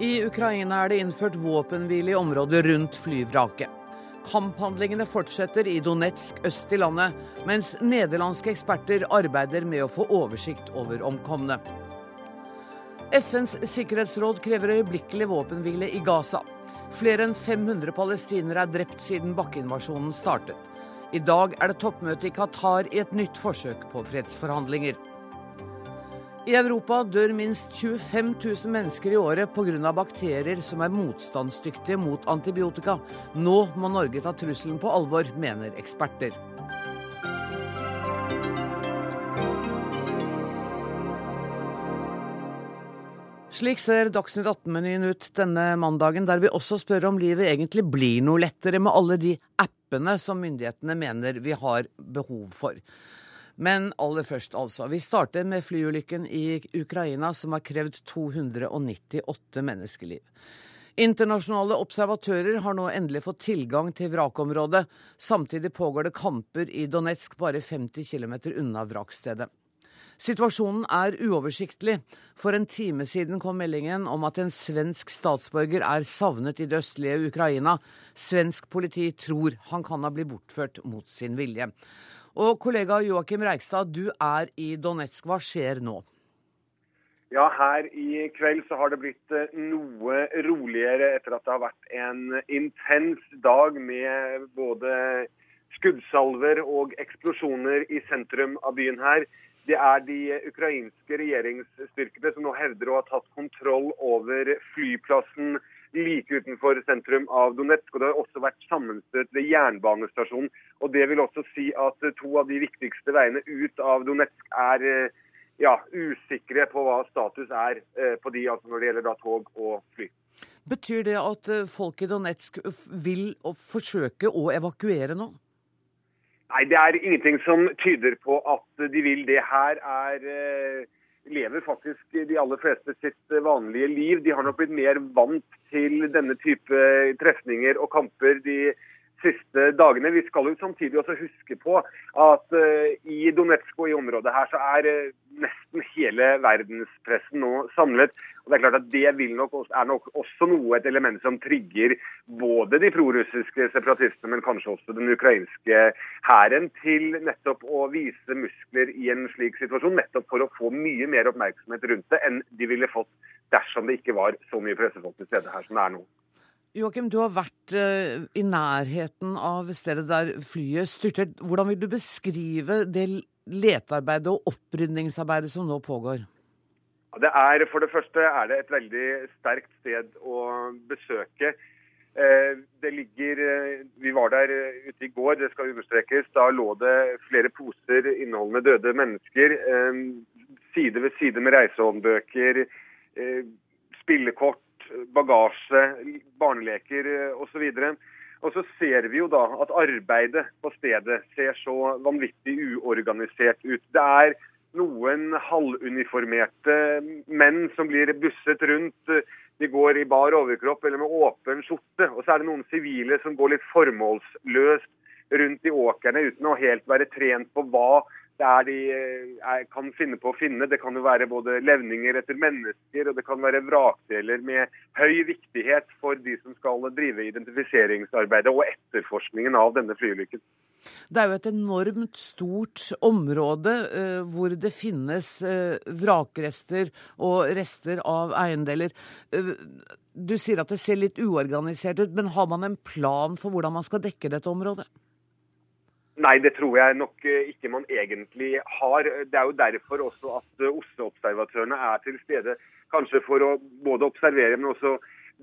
I Ukraina er det innført våpenhvile i området rundt flyvraket. Kamphandlingene fortsetter i Donetsk øst i landet, mens nederlandske eksperter arbeider med å få oversikt over omkomne. FNs sikkerhetsråd krever øyeblikkelig våpenhvile i Gaza. Flere enn 500 palestinere er drept siden bakkeinvasjonen startet. I dag er det toppmøte i Qatar i et nytt forsøk på fredsforhandlinger. I Europa dør minst 25 000 mennesker i året pga. bakterier som er motstandsdyktige mot antibiotika. Nå må Norge ta trusselen på alvor, mener eksperter. Slik ser Dagsnytt 18-menyen ut denne mandagen, der vi også spør om livet egentlig blir noe lettere med alle de appene som myndighetene mener vi har behov for. Men aller først, altså. Vi starter med flyulykken i Ukraina som har krevd 298 menneskeliv. Internasjonale observatører har nå endelig fått tilgang til vrakområdet. Samtidig pågår det kamper i Donetsk, bare 50 km unna vrakstedet. Situasjonen er uoversiktlig. For en time siden kom meldingen om at en svensk statsborger er savnet i det østlige Ukraina. Svensk politi tror han kan ha blitt bortført mot sin vilje. Og kollega Joakim Reigstad, du er i Donetsk. Hva skjer nå? Ja, her i kveld så har det blitt eh, noe roligere etter at det har vært en intens dag med både skuddsalver og eksplosjoner i sentrum av byen her. Det er de ukrainske regjeringsstyrkene som nå hevder å ha tatt kontroll over flyplassen like utenfor sentrum av Donetsk. og Det har også vært sammenstøt ved jernbanestasjonen. og Det vil også si at to av de viktigste veiene ut av Donetsk er eh, ja, usikre på hva status er eh, på de, altså når det gjelder da tog og fly. Betyr det at eh, folk i Donetsk vil forsøke å evakuere nå? Nei, det er ingenting som tyder på at de vil det. Her er lever faktisk de aller fleste sitt vanlige liv. De har nok blitt mer vant til denne type trefninger og kamper de siste dagene. Vi skal jo samtidig også huske på at uh, i Donetsk og i området her så er nesten hele verdenspressen nå samlet. Og Det er klart at det nok er nok også noe et element som trigger både de prorussiske separatistene, men kanskje også den ukrainske hæren til nettopp å vise muskler i en slik situasjon. Nettopp for å få mye mer oppmerksomhet rundt det enn de ville fått dersom det ikke var så mye pressefolk til stede her som det er nå. Joakim, du har vært uh, i nærheten av stedet der flyet styrtet. Hvordan vil du beskrive det letearbeidet og opprydningsarbeidet som nå pågår? Det er, For det første er det et veldig sterkt sted å besøke. Eh, det ligger, eh, Vi var der ute i går, det skal understrekes. Da lå det flere poser inneholdende døde mennesker. Side ved side med reisehåndbøker, spillekort bagasje, barneleker eh, osv. Og så ser vi jo da at arbeidet på stedet ser så vanvittig uorganisert ut. Det er noen halvuniformerte menn som blir busset rundt. De går i bar overkropp eller med åpen skjorte. Og så er det noen sivile som går litt formålsløst rundt i åkrene uten å helt være trent på hva det er de eh, er, kan finne på å finne. Det kan jo være både levninger etter mennesker, og det kan være vrakdeler med høy viktighet for de som skal drive identifiseringsarbeidet og etterforskningen av denne flyulykken. Det er jo et enormt stort område uh, hvor det finnes uh, vrakrester og rester av eiendeler. Uh, du sier at det ser litt uorganisert ut, men har man en plan for hvordan man skal dekke dette området? Nei, det tror jeg nok eh, ikke man egentlig har. Det er jo derfor også at eh, OSSE-observatørene er til stede. Kanskje for å både observere, men også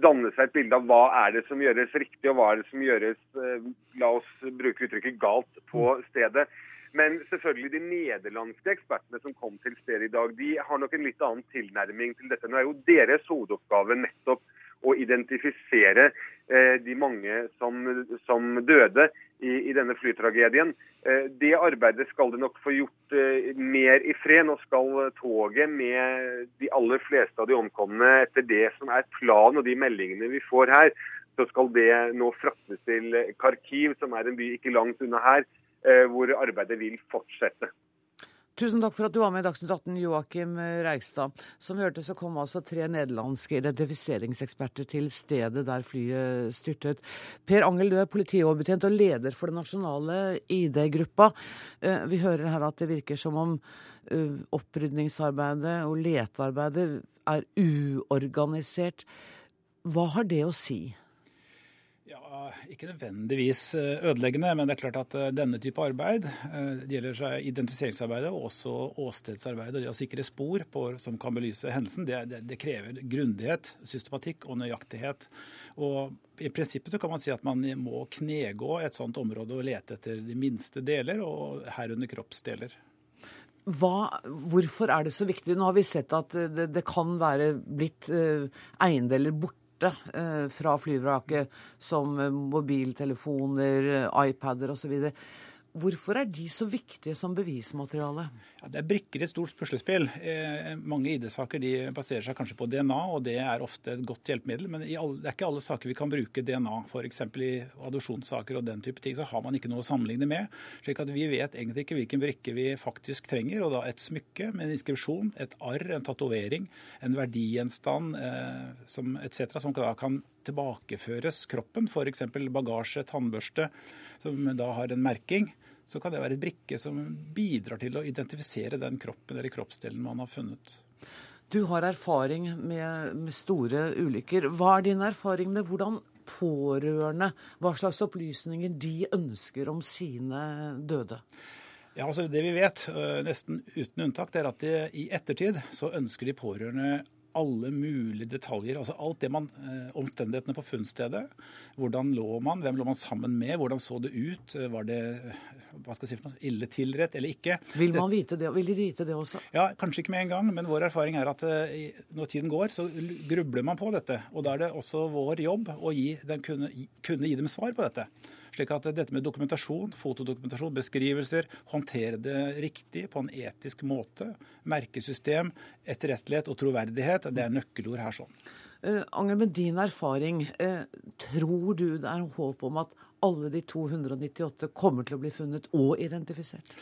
danne seg et bilde av hva er det som gjøres riktig, og hva er det som gjøres, eh, la oss bruke uttrykket, galt på stedet. Men selvfølgelig de nederlandske ekspertene som kom til stedet i dag, de har nok en litt annen tilnærming til dette. Nå er jo deres hovedoppgave nettopp å identifisere de mange som, som døde i, i, denne flytragedien. Eh, det arbeidet skal det nok få gjort eh, mer i fred. Nå skal toget med de aller fleste av de omkomne etter det som er planen og de meldingene vi får her, så skal det nå fraktes til Kharkiv, som er en by ikke langt unna her, hvor arbeidet vil fortsette. Tusen takk for at du var med i Dagsnytt 18, Joakim Reigstad. Som hørte, så kom altså tre nederlandske identifiseringseksperter til stedet der flyet styrtet. Per Angel, du er politioverbetjent og leder for den nasjonale ID-gruppa. Eh, vi hører her at det virker som om eh, opprydningsarbeidet og letearbeidet er uorganisert. Hva har det å si? Ja, Ikke nødvendigvis eh, ødeleggende, men det er klart at eh, denne type arbeid eh, det gjelder seg identifiseringsarbeidet og også åstedsarbeidet. Det å sikre spor på, som kan belyse hendelsen, det, det, det, krever grundighet, systematikk og nøyaktighet. Og I prinsippet så kan man si at man må knegå et sånt område og lete etter de minste deler, og herunder kroppsdeler. Hva, hvorfor er det så viktig? Nå har vi sett at det, det kan være blitt eiendeler borte borte eh, fra flyvraket, som eh, mobiltelefoner, iPader osv. Hvorfor er de så viktige som bevismateriale? Ja, det er brikker i et stort puslespill. Eh, mange ID-saker baserer seg kanskje på DNA, og det er ofte et godt hjelpemiddel. Men alle, det er ikke alle saker vi kan bruke DNA. F.eks. i adopsjonssaker og den type ting, så har man ikke noe å sammenligne med. slik at vi vet egentlig ikke hvilken brikke vi faktisk trenger. Og da et smykke med en inskripsjon, et arr, en tatovering, en verdigjenstand eh, etc. som da kan tilbakeføres kroppen, f.eks. bagasje, tannbørste, som da har en merking så kan det være et brikke som bidrar til å identifisere den kroppen eller kroppsdelen man har funnet. Du har erfaring med, med store ulykker. Hva er din erfaring med hvordan pårørende, hva slags opplysninger de ønsker om sine døde? Ja, altså Det vi vet, øh, nesten uten unntak, det er at de, i ettertid så ønsker de pårørende alle mulige detaljer. altså Alt det man, eh, Omstendighetene på funnstedet. Hvordan lå man? Hvem lå man sammen med? Hvordan så det ut? Eh, var det hva skal jeg si for noe, ille tilrett eller ikke? Vil, man vite det, vil de vite det også? Ja, Kanskje ikke med en gang, men vår erfaring er at eh, når tiden går, så grubler man på dette. Og da er det også vår jobb å gi, kunne, kunne gi dem svar på dette. Slik at dette med dokumentasjon, fotodokumentasjon, beskrivelser, håndtere det riktig på en etisk måte, merkesystem, etterrettelighet og troverdighet, det er nøkkelord her sånn. Uh, Angel, med din erfaring, uh, tror du det er håp om at alle de 298 kommer til å bli funnet og identifisert?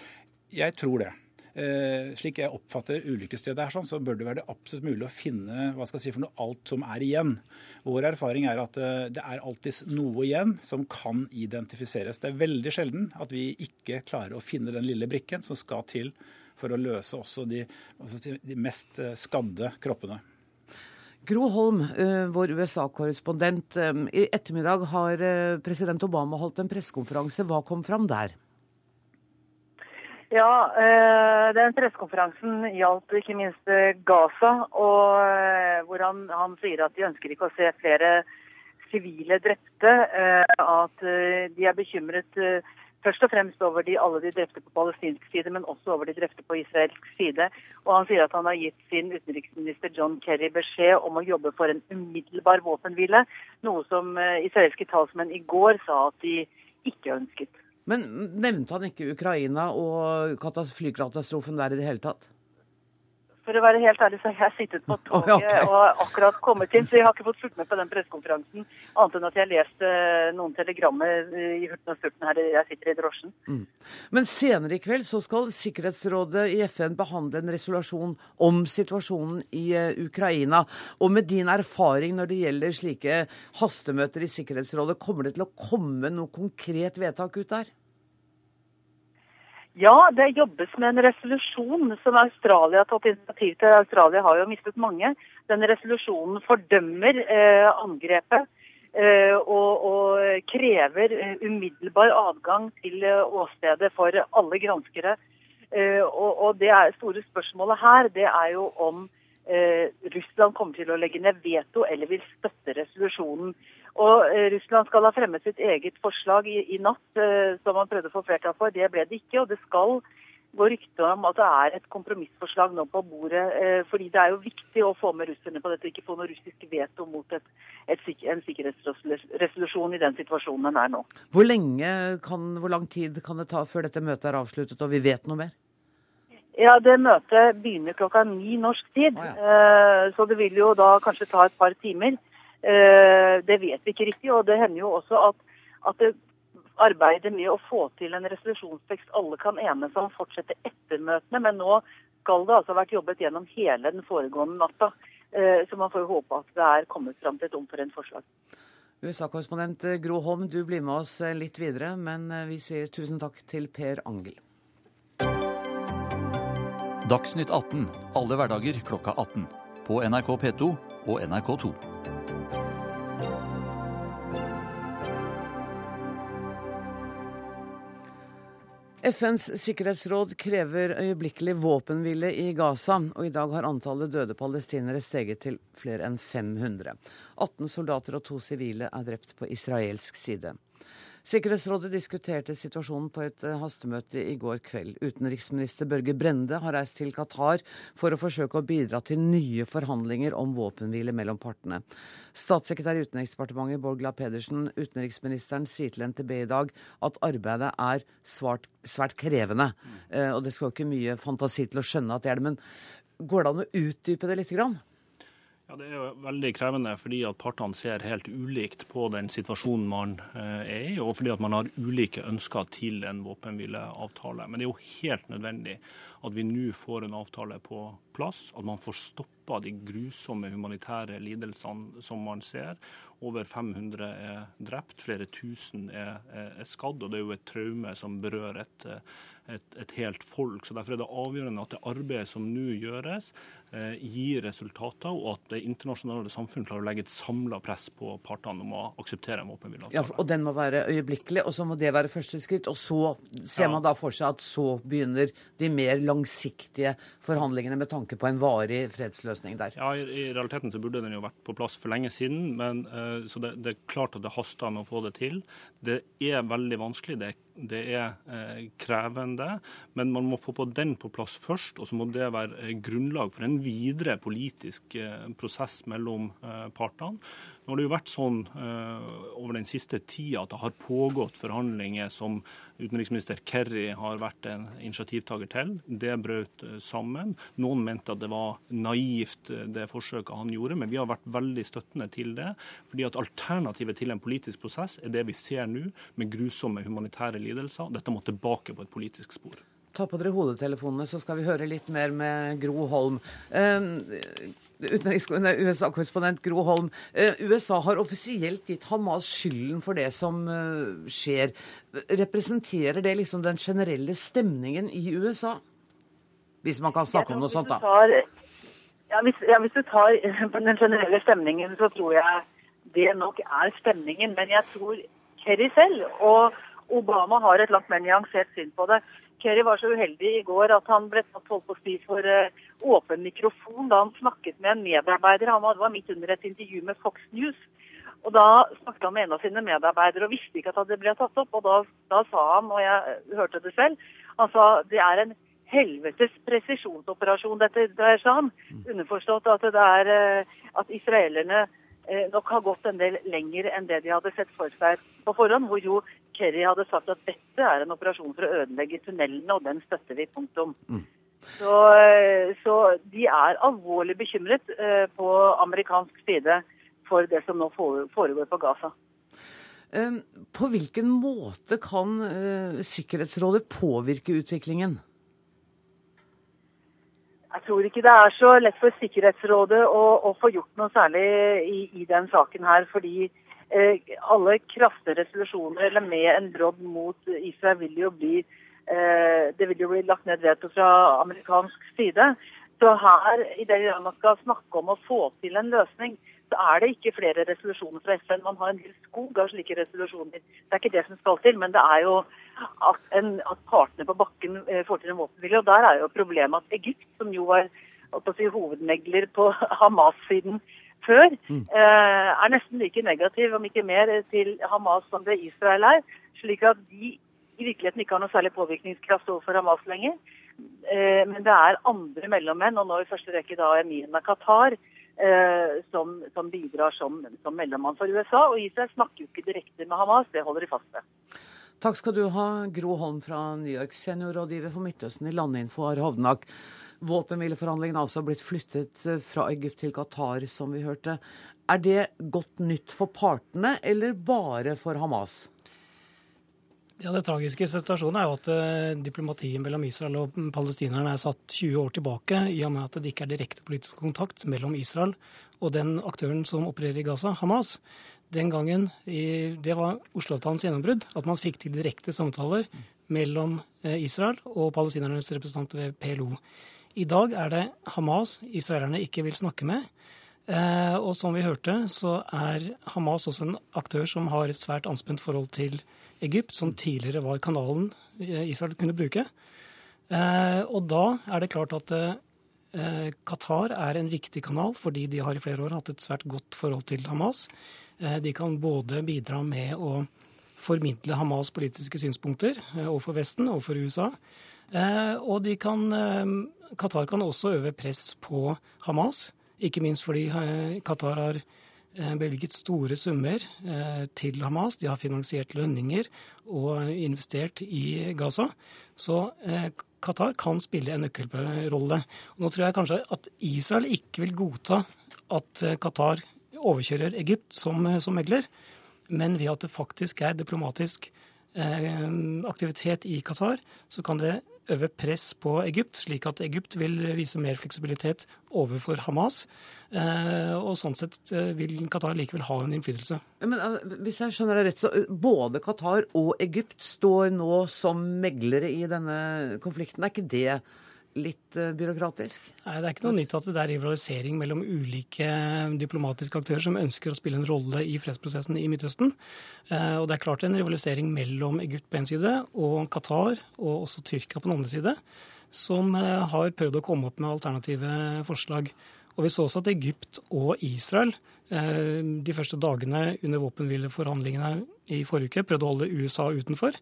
Jeg tror det. Eh, slik jeg oppfatter ulykkesstedet her, sånn, så bør det være det absolutt mulig å finne hva skal jeg si for noe, alt som er igjen. Vår erfaring er at eh, det er alltid noe igjen som kan identifiseres. Det er veldig sjelden at vi ikke klarer å finne den lille brikken som skal til for å løse også de, si, de mest eh, skadde kroppene. Gro Holm, vår USA-korrespondent. I ettermiddag har president Obama holdt en pressekonferanse. Hva kom fram der? Ja, eh, den pressekonferansen gjaldt ikke minst eh, Gaza, og eh, hvor han, han, sier at de ønsker ikke å se flere sivile drepte. At de er bekymret først og fremst over de, alle de drepte på palestinsk side, men også over de drepte på israelsk side. Og han sier at han har gitt sin utenriksminister John Kerry beskjed om å jobbe for en umiddelbar våpenhvile, noe som israelske talsmenn i går sa at de ikke ønsket. Men nevnte han ikke Ukraina og flykatastrofen der i det hele tatt? For å være helt ærlig, så har jeg sittet på toget okay. og akkurat kommet inn, så jeg har ikke fått fulgt med på den pressekonferansen. Annet enn at jeg har lest eh, noen telegrammer i hurten og sturten her jeg sitter i drosjen. Mm. Men senere i kveld så skal Sikkerhetsrådet i FN behandle en resolusjon om situasjonen i uh, Ukraina. Og med din erfaring når det gjelder slike hastemøter i Sikkerhetsrådet, kommer det til å komme noe konkret vedtak ut der? Ja, det jobbes med en resolusjon som Australia har tatt initiativ til. Australia har jo mistet mange. Denne resolusjonen fordømmer eh, angrepet eh, og, og, krever eh, umiddelbar adgang til eh, åstedet for alle granskere. Og, og, det store spørsmålet her det er jo om Russland kommer til å legge ned veto eller vil støtte resolusjonen. Og eh, Russland skal ha fremmet sitt eget forslag i, i natt, eh, som man prøvde å få flertall for. Det ble det ikke. Og det skal gå rykter om at det er et kompromissforslag nå på bordet. Eh, fordi det er jo viktig å få med russerne på dette, ikke få noe russisk veto mot et, et, en sikkerhetsresolusjon i den situasjonen den er nå. Hvor, kan, hvor lang tid kan det ta før dette møtet er avsluttet og vi vet noe mer? Ja, Det møtet begynner klokka ni norsk tid. Oh, ja. Så det vil jo da kanskje ta et par timer. Eh, det vet vi ikke riktig. Og det hender jo også at, at det arbeidet med å få til en resolusjonstekst alle kan enes om, fortsette etter møtene. Men nå skal det altså ha vært jobbet gjennom hele den foregående natta. Eh, så man får jo håpe at det er kommet fram til et omforent forslag. USA-korrespondent Gro Holm, du blir med oss litt videre, men vi sier tusen takk til Per Angel. Dagsnytt 18 alle hverdager klokka 18. På NRK P2 og NRK2. FNs sikkerhetsråd krever øyeblikkelig våpenhvile i Gaza, og i dag har antallet døde palestinere steget til flere enn 500. 18 soldater og to sivile er drept på israelsk side. Sikkerhetsrådet diskuterte situasjonen på et eh, hastemøte i går kveld. Utenriksminister Børge Brende har reist til Qatar for å forsøke å bidra til nye forhandlinger om våpenhvile mellom partene. Statssekretær i Utenriksdepartementet Bård Glad Pedersen, utenriksministeren sier til NTB i dag at arbeidet er svart, svært krevende. Eh, og det skal jo ikke mye fantasi til å skjønne at det er det. Men går det an å utdype det lite grann? Ja, Det er jo veldig krevende fordi at partene ser helt ulikt på den situasjonen man eh, er i, og fordi at man har ulike ønsker til en våpenhvileavtale. Men det er jo helt nødvendig at vi nå får en avtale på plass, at man får stoppa de grusomme humanitære lidelsene som man ser. Over 500 er drept, flere tusen er, er skadd. og Det er jo et traume som berører et, et, et, helt folk. så Derfor er det avgjørende at det arbeidet som nå gjøres, eh, gir resultater, og at det internasjonale samfunn klarer å legge et samla press på partene om å akseptere en våpenhvileavtale. Ja, og den må være øyeblikkelig, og så må det være første skritt. Og så ser ja. man da for seg at så begynner de mer langsiktige forhandlingene med tanke på en varig fredsløsning der. Ja, i, i realiteten så burde den jo vært på plass for lenge siden, men uh, så det, det, er klart at det haster med å få det til. Det er veldig vanskelig. det er det er eh, krevende, men man må få på den på plass først. Og så må det være eh, grunnlag for en videre politisk eh, prosess mellom eh, partene. Nå har det jo vært sånn uh, over den siste tida at det har pågått forhandlinger som utenriksminister Kerry har vært en initiativtaker til. Det brøt uh, sammen. Noen mente at det var naivt, uh, det forsøket han gjorde, men vi har vært veldig støttende til det. fordi at alternativet til en politisk prosess er det vi ser nå, med grusomme humanitære lidelser. Dette må tilbake på et politisk spor. Ta på dere hodetelefonene, så skal vi høre litt mer med Gro Holm. USA-korrespondent Gro Holm. Eh, USA har offisielt gitt Hamas skylden for det som eh, skjer. Representerer det liksom den generelle stemningen i USA? Hvis man kan snakke om noe sånt, da. Ja, hvis, ja, hvis, du tar den generelle stemningen, så tror jeg det nok er stemningen. Men jeg tror Kerry selv og Obama har et langt mer nyansert syn på det. Kerry var så uheldig i går at han ble tatt holdt på å for åpen mikrofon da han snakket med en medarbeider. Han var midt under et intervju med Fox News. Og Da snakket han med en av sine medarbeidere og visste ikke at det ble tatt opp. Og da, da sa han, og jeg hørte det selv, han sa det er en helvetes presisjonsoperasjon dette dreier seg om. Underforstått at det er uh, at israelerne uh, nok har gått en del lenger enn det de hadde sett for seg på forhånd. Hvor jo Kerry hadde sagt at dette er en operasjon for å ødelegge tunnelene, og den støtter vi. Punktum. Mm. Så, eh, så, de er alvorlig bekymret eh, på amerikansk side for det som nå foregår på Gaza. På hvilken måte kan eh, Sikkerhetsrådet påvirke utviklingen? Jeg tror ikke det er så lett for Sikkerhetsrådet å, å få gjort noe særlig i, i den saken her. fordi Eh, alle kraftige resolusjoner eller med en brodd mot Israel vil jo bli det vil jo bli lagt ned veto fra amerikansk side. Så her, i det man skal snakke om å få til en løsning, så er det ikke flere resolusjoner fra FN. Man har en hel skog av slike resolusjoner. Det er ikke det som skal til, men det er jo at, en, at partene på bakken eh, får til en våpenhvile. Og der er jo problemet at Egypt, som jo var si, hovedmegler på Hamas-siden, før, mm. Eh, er nesten like negativ, om ikke mer, til Hamas som det Israel er. Slik at de i virkeligheten ikke har noe særlig påvirkningskraft overfor Hamas lenger. Eh, men det er andre mellommenn, og nå i første rekke da emirene Qatar, eh, som, som, bidrar som, som mellommann for USA. Og Israel snakker jo ikke direkte med Hamas, det holder de fast ved. Takk skal du ha, Gro Holm fra New York, seniorrådgiver for Midtøsten i Landinfo Are Hovnak. Våpenhvileforhandlingene har altså blitt flyttet eh, fra Egypt til Qatar, som vi hørte. Er det godt nytt for partene, eller bare for Hamas? Ja, Det tragiske situasjonen er jo at uh, diplomatiet mellom Israel og palestinerne er satt 20 år tilbake, i og med at det ikke er direkte politisk kontakt mellom Israel og den aktøren som opererer i Gaza, Hamas. Den gangen, Det var Oslo-avtalens gjennombrudd, at man fikk til direkte samtaler mellom uh, Israel og palestinernes representanter ved PLO. I dag er det Hamas israelerne ikke vil snakke med. Uh, og som vi hørte, så er Hamas også en aktør som har et svært anspent forhold til Israel Egypt, som tidligere var kanalen Israel kunne bruke. Eh, og da er det klart at eh, Qatar er en viktig kanal, fordi de har i flere år hatt et svært godt forhold til Hamas. Eh, de kan både bidra med å formidle Hamas' politiske synspunkter overfor Vesten, overfor USA. Og de kan, Qatar kan også øve press på Hamas, ikke minst fordi Qatar har Eh, bevilget store summer eh, til Hamas. De har finansiert lønninger og investert i Gaza. Så eh, Qatar kan spille en nøkkelrolle. Nå tror jeg kanskje at Israel ikke vil godta at Qatar overkjører Egypt som, som megler, men ved at det faktisk er diplomatisk aktivitet i Qatar, så kan det øve press på Egypt, slik at Egypt vil vise mer fleksibilitet overfor Hamas. Eh, og sånn sett eh, vil Qatar likevel ha en innflytelse. Men eh, Hvis jeg skjønner det rett, så både Qatar og Egypt står nå som meglere i denne konflikten. Er ikke det litt uh, byråkratisk? Nei, Det er ikke noe nytt at det er rivalisering mellom ulike eh, diplomatiske aktører som ønsker å spille en rolle i fredsprosessen i Midtøsten. Uh, og det er klart en rivalisering mellom Egypt på en side og Qatar, og også Tyrkia på den andre side, som har prøvd å komme opp med alternative forslag. Og vi så også at Egypt og Israel de første dagene under våpenhvileforhandlingene i forrige uke prøvde å holde USA utenfor.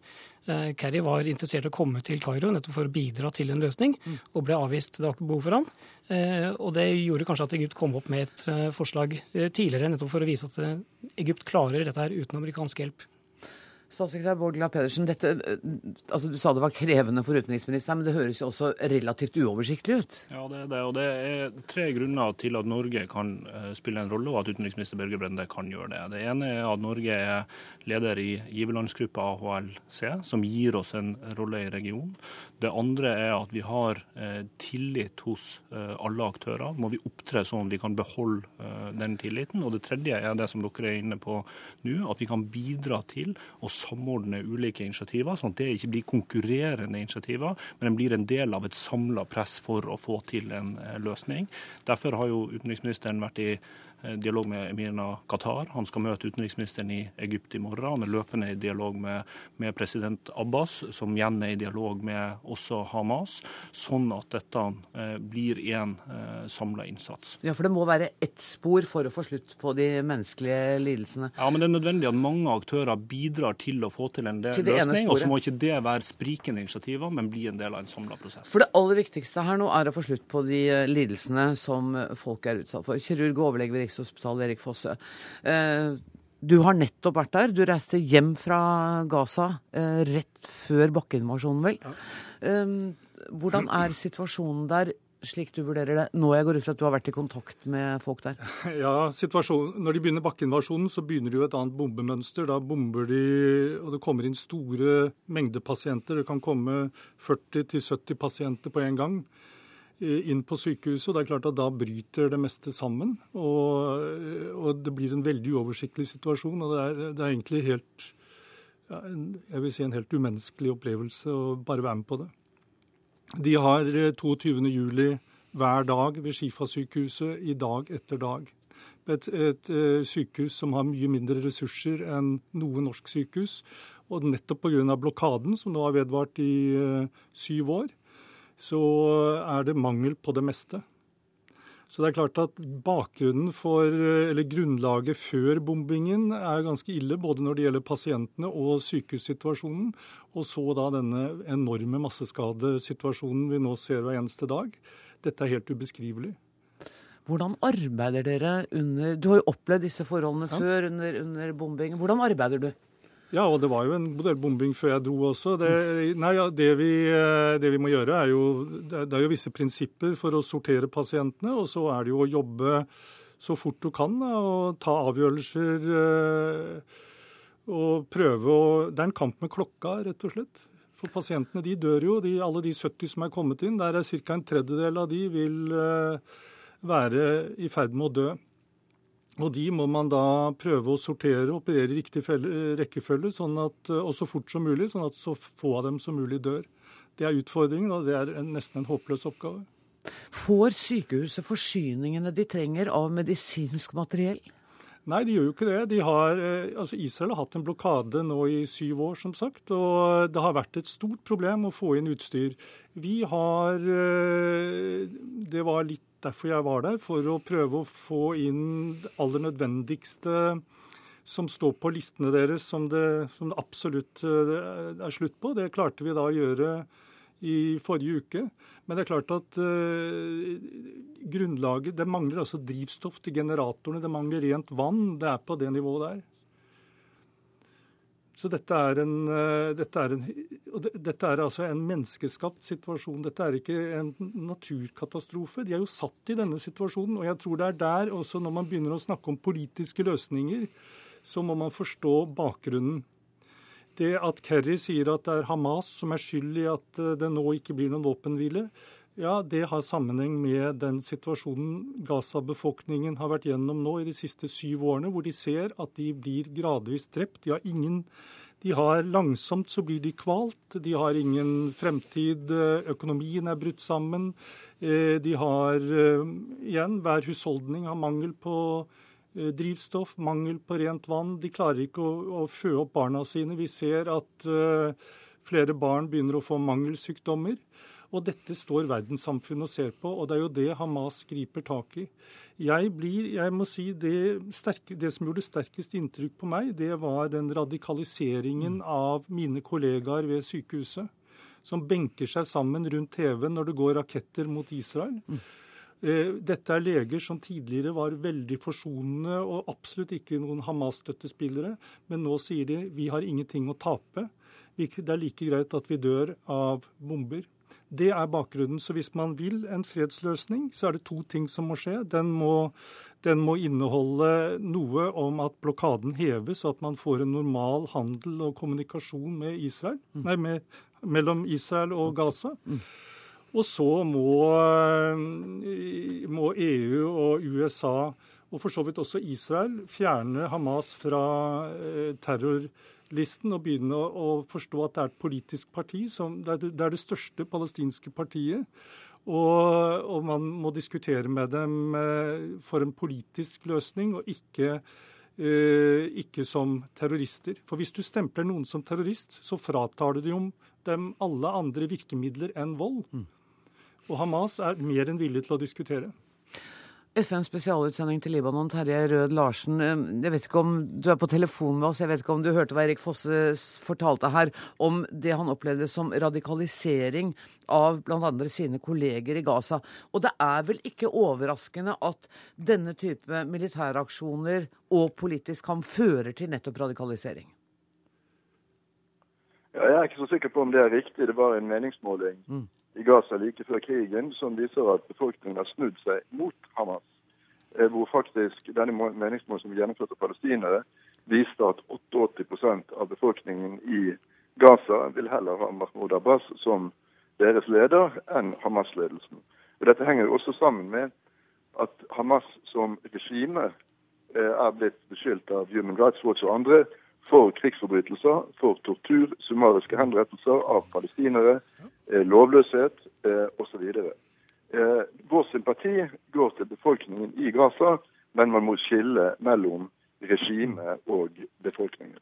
Eh, Kerry var interessert i å komme til Kairo nettopp for å bidra til en løsning, mm. og ble avvist. Det var ikke behov for han. Eh, og det gjorde kanskje at Egypt kom opp med et eh, forslag tidligere, nettopp for å vise at Egypt klarer dette her uten amerikansk hjelp. Statssekretær Bård Glad Pedersen, dette, altså du sa det var krevende for utenriksministeren, men det høres jo også relativt uoversiktlig ut? Ja, det er det. Og det er tre grunner til at Norge kan spille en rolle, og at utenriksminister Børge Brende kan gjøre det. Det ene er at Norge er leder i giverlandsgruppa AHLC, som gir oss en rolle i regionen. Det andre er at vi har eh, tillit hos eh, alle aktører. Må vi opptre sånn at vi kan beholde eh, den tilliten. Og det tredje er det som dere er inne på nå, at vi kan bidra til å samordne ulike initiativer, sånn at det ikke blir konkurrerende initiativer, men den blir en del av et samla press for å få til en løsning. Derfor har jo utenriksministeren vært i Eh, dialog med emiren Qatar. Han skal møte utenriksministeren i Egypt i morgen. Han er løpende i dialog med, med, president Abbas, som igjen er i dialog med også Hamas, sånn at dette eh, blir en eh, samla innsats. Ja, For det må være ett spor for å få slutt på de menneskelige lidelsene? Ja, men det er nødvendig at mange aktører bidrar til å få til en del til løsning. Og så må ikke det være sprikende initiativer, men bli en del av en samla prosess. For det aller viktigste her nå er å få slutt på de eh, lidelsene som folk er utsatt for. Kirurg og overlege ved Rikshospitalet, Erik Fosse. Eh, du har nettopp vært der. Du reiste hjem fra Gaza eh, rett før bakkeinvasjonen, vel. Ja. Eh, hvordan er situasjonen der, slik du vurderer det, nå jeg går ut fra at du har vært i kontakt med folk der? Ja, Når de begynner bakkeinvasjonen, så begynner de jo et annet bombemønster. Da bomber de, og det kommer inn store mengder pasienter. Det kan komme 40-70 pasienter på en gang. Eh, inn på sykehuset. og det er klart at Da bryter det meste sammen. Og, og det blir en veldig uoversiktlig situasjon. og Det er, det er egentlig helt jeg vil si en helt umenneskelig opplevelse å bare være med på det. De har 22. Eh, juli hver dag ved Skifa-sykehuset i dag etter dag. Et, et, et, eh, sykehus som har mye mindre ressurser enn noe norsk sykehus. Og nettopp pga. blokaden, som nå har vedvart i uh, syv år, så er det mangel på det meste. Så det er klart at bakgrunnen for, eller grunnlaget før bombingen er ganske ille, både når det gjelder pasientene og sykehussituasjonen. Og så da denne enorme masseskadesituasjonen vi nå ser hver eneste dag. Dette er helt ubeskrivelig. Hvordan arbeider dere under Du har jo opplevd disse forholdene ja. før under, under bombing. Hvordan arbeider du? Ja, og det var jo en modellbombing før jeg dro også. Det, nei, ja, det, vi, eh, det, vi, må gjøre, er jo Det er jo visse prinsipper for å sortere pasientene. Og så er det jo å jobbe så fort du kan da, og ta avgjørelser. Eh, og prøve å Det er en kamp med klokka, rett og slett. For pasientene de dør jo. De, alle de 70 som er kommet inn, der er ca. en tredjedel av de vil uh, være i ferd med å dø. Og de må man da prøve å sortere og operere i riktig rekkefølge, sånn at, og så fort som mulig, sånn at så få av dem som mulig dør. Det er utfordringen, og det er en, nesten en håpløs oppgave. Får sykehuset forsyningene de trenger av medisinsk materiell? Nei, de gjør jo ikke det. De har, eh, altså Israel har hatt en blokade nå i syv år, som sagt. Og det har vært et stort problem å få inn utstyr. Vi har eh, Det var litt derfor jeg var der, for å prøve å få inn det aller nødvendigste som står på listene deres som det, som det absolutt eh, er slutt på. Det klarte vi da å gjøre i forrige uke. Men det er klart at eh, grunnlaget Det mangler altså drivstoff til generatorene, det mangler rent vann. Det er på det nivået der. Så dette er, en, uh, dette, er en, dette er altså en menneskeskapt situasjon. Dette er ikke en naturkatastrofe. De er jo satt i denne situasjonen. Og jeg tror det er der også, når man begynner å snakke om politiske løsninger, så må man forstå bakgrunnen. Det at Kerry sier at det er Hamas som er skyld i at eh, det nå ikke blir noen våpenhvile, ja, det har sammenheng med den situasjonen Gaza-befolkningen har vært gjennom nå i de siste syv årene, hvor de ser at de blir gradvis drept. De har ingen de har Langsomt så blir de kvalt. De har ingen fremtid. Økonomien er brutt sammen. Eh, de har eh, igjen Hver husholdning har mangel på drivstoff, mangel på rent vann. De klarer ikke å, å fø opp barna sine. Vi ser at uh, flere barn begynner å få mangelsykdommer. Og dette står verdenssamfunnet og ser på, og det er jo det Hamas griper tak i. Jeg blir, jeg må si det, sterke, det som gjorde sterkest inntrykk på meg, det var den radikaliseringen av mine kollegaer ved sykehuset. Som benker seg sammen rundt TV når det går raketter mot Israel. Mm. Eh, dette er leger som tidligere var veldig forsonende og absolutt ikke noen Hamas-støttespillere. Men nå sier de vi har ingenting å tape. Det er like greit at vi dør av bomber. Det er bakgrunnen. Så hvis man vil en fredsløsning, så er det to ting som må skje. Den må, den må inneholde noe om at blokaden heves, og at man får en normal handel og kommunikasjon med Israel, mm. nei, med, mellom Israel og Gaza. Mm. Og så må, eh, må, EU og USA, og for så vidt også Israel, fjerne Hamas fra eh, terrorlisten og begynne å, forstå at det er et politisk parti. Som, det, er det største palestinske partiet. Og, og, man må diskutere med dem eh, for en politisk løsning, og ikke, ikke som terrorister. For hvis du stempler noen som terrorist, så fratar du dem alle andre virkemidler enn vold. Og Hamas er mer enn villig til å diskutere. FNs spesialutsending til Libanon, Terje Rød Larsen. Jeg vet ikke om du er på telefon med oss, jeg vet ikke om du hørte hva Erik Fosse fortalte her om det han opplevde som radikalisering av bl.a. sine kolleger i Gaza. Og det er vel ikke overraskende at denne type militæraksjoner og politisk kamp fører til nettopp radikalisering? Ja, jeg er ikke så sikker på om det er riktig. Det var en meningsmåling. Mm i Gaza like før krigen som viser at befolkningen har snudd seg mot Hamas. Eh, hvor faktisk denne meningsmålen som gjennomført av palestinere, viste at 88% av befolkningen i Gaza vil heller ha Mahmoud Abbas som deres leder enn Hamas-ledelsen. Dette henger også sammen med at Hamas som regime eh, er blitt beskyldt av Human Rights Watch og andre for krigsforbrytelser, for tortur, summariske henrettelser av palestinere, lovløshet eh, osv. Eh, vår sympati går til befolkningen i Gaza, men man må skille mellom regime og befolkningen.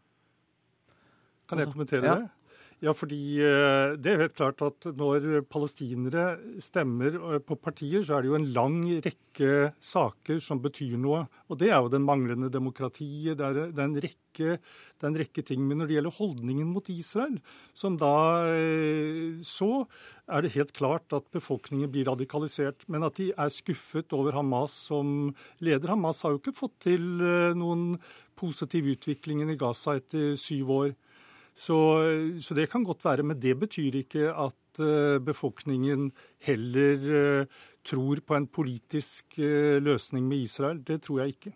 Kan jeg kommentere det? Ja, fordi eh, det er helt klart at når palestinere stemmer eh, på partier, så er det jo en lang rekke saker som betyr noe. Og det er jo den manglende demokratiet. Det er, det er, en, rekke, det er en rekke ting. Men når det gjelder holdningen mot Israel, som da eh, så er det helt klart at befolkningen blir radikalisert. Men at de er skuffet over Hamas som leder. Hamas har jo ikke fått til noen positiv utvikling i Gaza etter syv år. Så, så, det kan godt være, men det betyr ikke at uh, befolkningen heller uh, tror på en politisk uh, løsning med Israel. Det tror jeg ikke.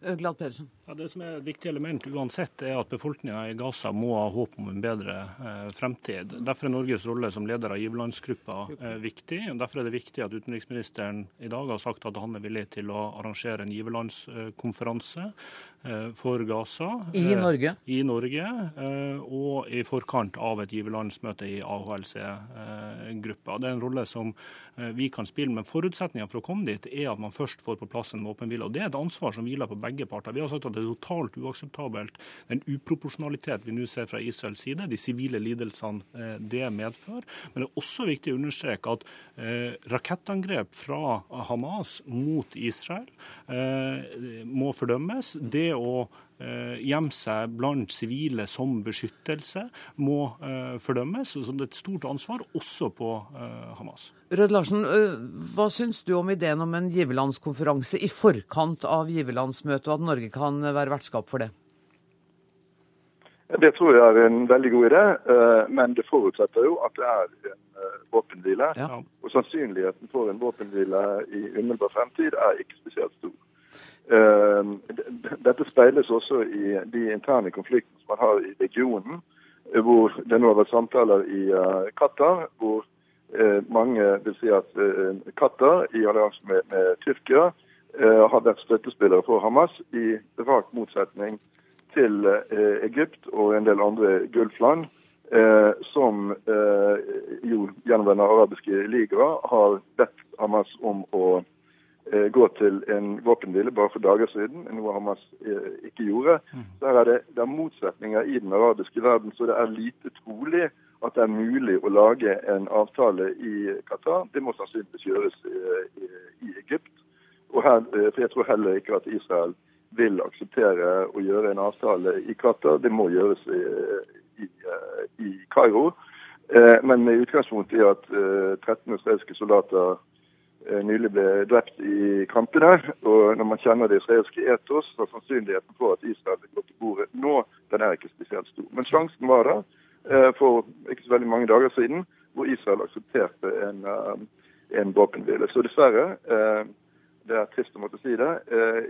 Glad Pedersen. Ja, det som er et viktig element uansett, er at befolkninga i Gaza må ha håp om en bedre eh, fremtid. Derfor er Norges rolle som leder av giverlandsgruppa eh, viktig. og Derfor er det viktig at utenriksministeren i dag har sagt at han er villig til å arrangere en giverlandskonferanse eh, for Gaza. I eh, Norge? I Norge, eh, og i forkant av et giverlandsmøte i AHLC-gruppa. Det er en rolle som eh, vi kan spille, men forutsetninga for å komme dit er at man først får på plass en våpenhvile. og Det er et ansvar som hviler på begge parter. Vi har sagt at det er totalt uakseptabelt den uproporsjonalitet vi nå ser fra Israels side, de sivile lidelsene eh, det medfører. Men det er også viktig å understreke at eh, rakettangrep fra Hamas mot Israel eh, må fordømmes. Det å gjemme seg blant sivile som beskyttelse må fordømmes. Så det er et stort ansvar også på Hamas. Rød Larsen, hva syns du om ideen om en giverlandskonferanse i forkant av giverlandsmøtet, og at Norge kan være vertskap for det? Det tror jeg er en veldig god idé, men det forutsetter jo at det er en våpenhvile. Ja. Og sannsynligheten for en våpenhvile i umiddelbar fremtid er ikke spesielt stor. Dette speiles også i de interne konfliktene som man har i regionen, hvor det nå har vært samtaler i Qatar, hvor mange vil si at Qatar, i allianse med, med Tyrkia, har vært støttespillere for Hamas, i rak motsetning til Egypt og en del andre Gulfland, som jo gjennom Den arabiske liga har bedt Hamas om å gå til en våpenhvile bare for dager siden, noe Hamas ikke gjorde. Så her er det, det er motsetninger i den arabiske verden, så det er lite trolig at det er mulig å lage en avtale i Qatar. Det må sannsynligvis gjøres i, i Egypt. Og her, for Jeg tror heller ikke at Israel vil akseptere å gjøre en avtale i Qatar. Det må gjøres i, i, i Kairo. Men med utgangspunkt i at 13 israelske soldater nylig ble drept i kampene. Og når man kjenner det israelske etos, så er sannsynligheten for at Israel vil gå til bordet nå, den er ikke spesielt stor. Men sjansen var der for ikke så veldig mange dager siden, hvor Israel aksepterte en, en våpenhvile. Så dessverre, det er trist å måtte si det,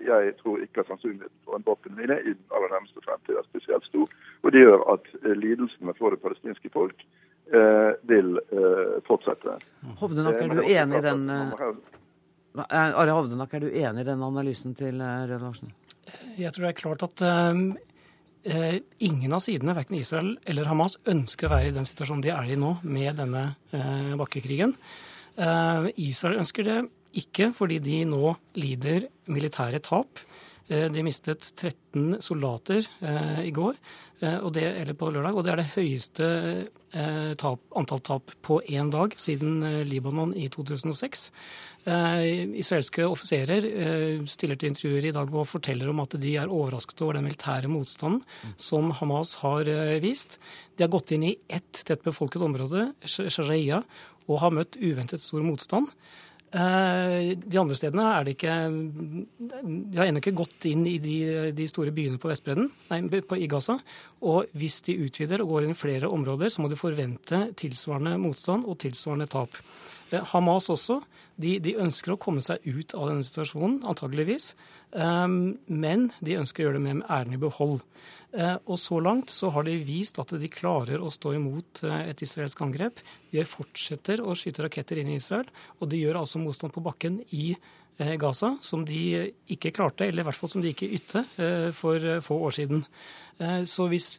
jeg tror ikke at sannsynligheten for en våpenhvile i den aller nærmeste fremtid er spesielt stor. Og det gjør at lidelsene for det palestinske folk vil fortsette. Hovdenak, er du enig i den Are Hovdenak, er du enig i den analysen til Røde Larsen? Jeg tror det er klart at ingen av sidene, verken Israel eller Hamas, ønsker å være i den situasjonen de er i nå med denne bakkekrigen. Israel ønsker det ikke fordi de nå lider militære tap. De mistet 13 soldater i går, det, eller på lørdag, og det er det høyeste tap, antall tap på én dag siden Libanon i 2006. Israelske offiserer stiller til intervjuer i dag og forteller om at de er overrasket over den militære motstanden som Hamas har vist. De har gått inn i ett tettbefolket område, Sharia, og har møtt uventet stor motstand. De andre stedene er det ikke De har ennå ikke gått inn i de, de store byene på Vestbredden, nei, på, i Gaza. Og hvis de utvider og går inn i flere områder, så må de forvente tilsvarende motstand og tilsvarende tap. Hamas også. De, de ønsker å komme seg ut av denne situasjonen, antageligvis. Men de ønsker å gjøre det med æren i behold. Og så langt så har de vist at de klarer å stå imot et israelsk angrep. De fortsetter å skyte raketter inn i Israel, og de gjør altså motstand på bakken i Gaza, som de ikke klarte, eller i hvert fall som de ikke ytte for få år siden. Så hvis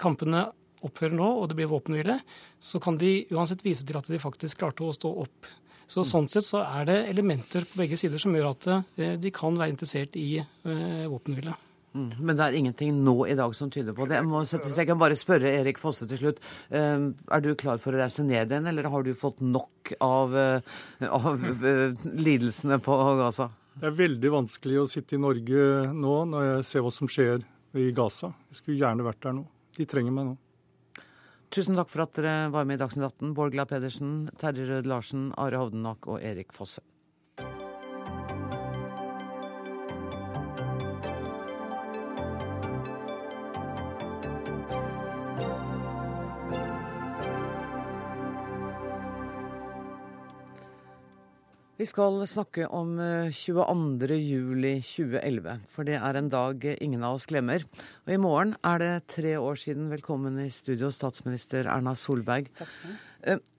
kampene opphører nå, og det blir våpenhvile, så kan de uansett vise til at de faktisk klarte å stå opp. Så Sånn sett så er det elementer på begge sider som gjør at de kan være interessert i våpenhvile. Mm, men det er ingenting nå i dag som tyder på det. Jeg må sette Jeg kan bare spørre Erik Fosse til slutt. Er du klar for å reise ned igjen, eller har du fått nok av, av lidelsene på Gaza? Det er veldig vanskelig å sitte i Norge nå når jeg ser hva som skjer i Gaza. Jeg skulle gjerne vært der nå. De trenger meg nå. Tusen takk for at dere var med i Dagsnytt 18. Bård Glad Pedersen, Terje Rød Larsen, Are Hovdenak og Erik Fosse. Vi skal snakke om 22.07.2011, for det er en dag ingen av oss glemmer. Og i morgen er det tre år siden. Velkommen i studio, statsminister Erna Solberg. Takk skal du ha.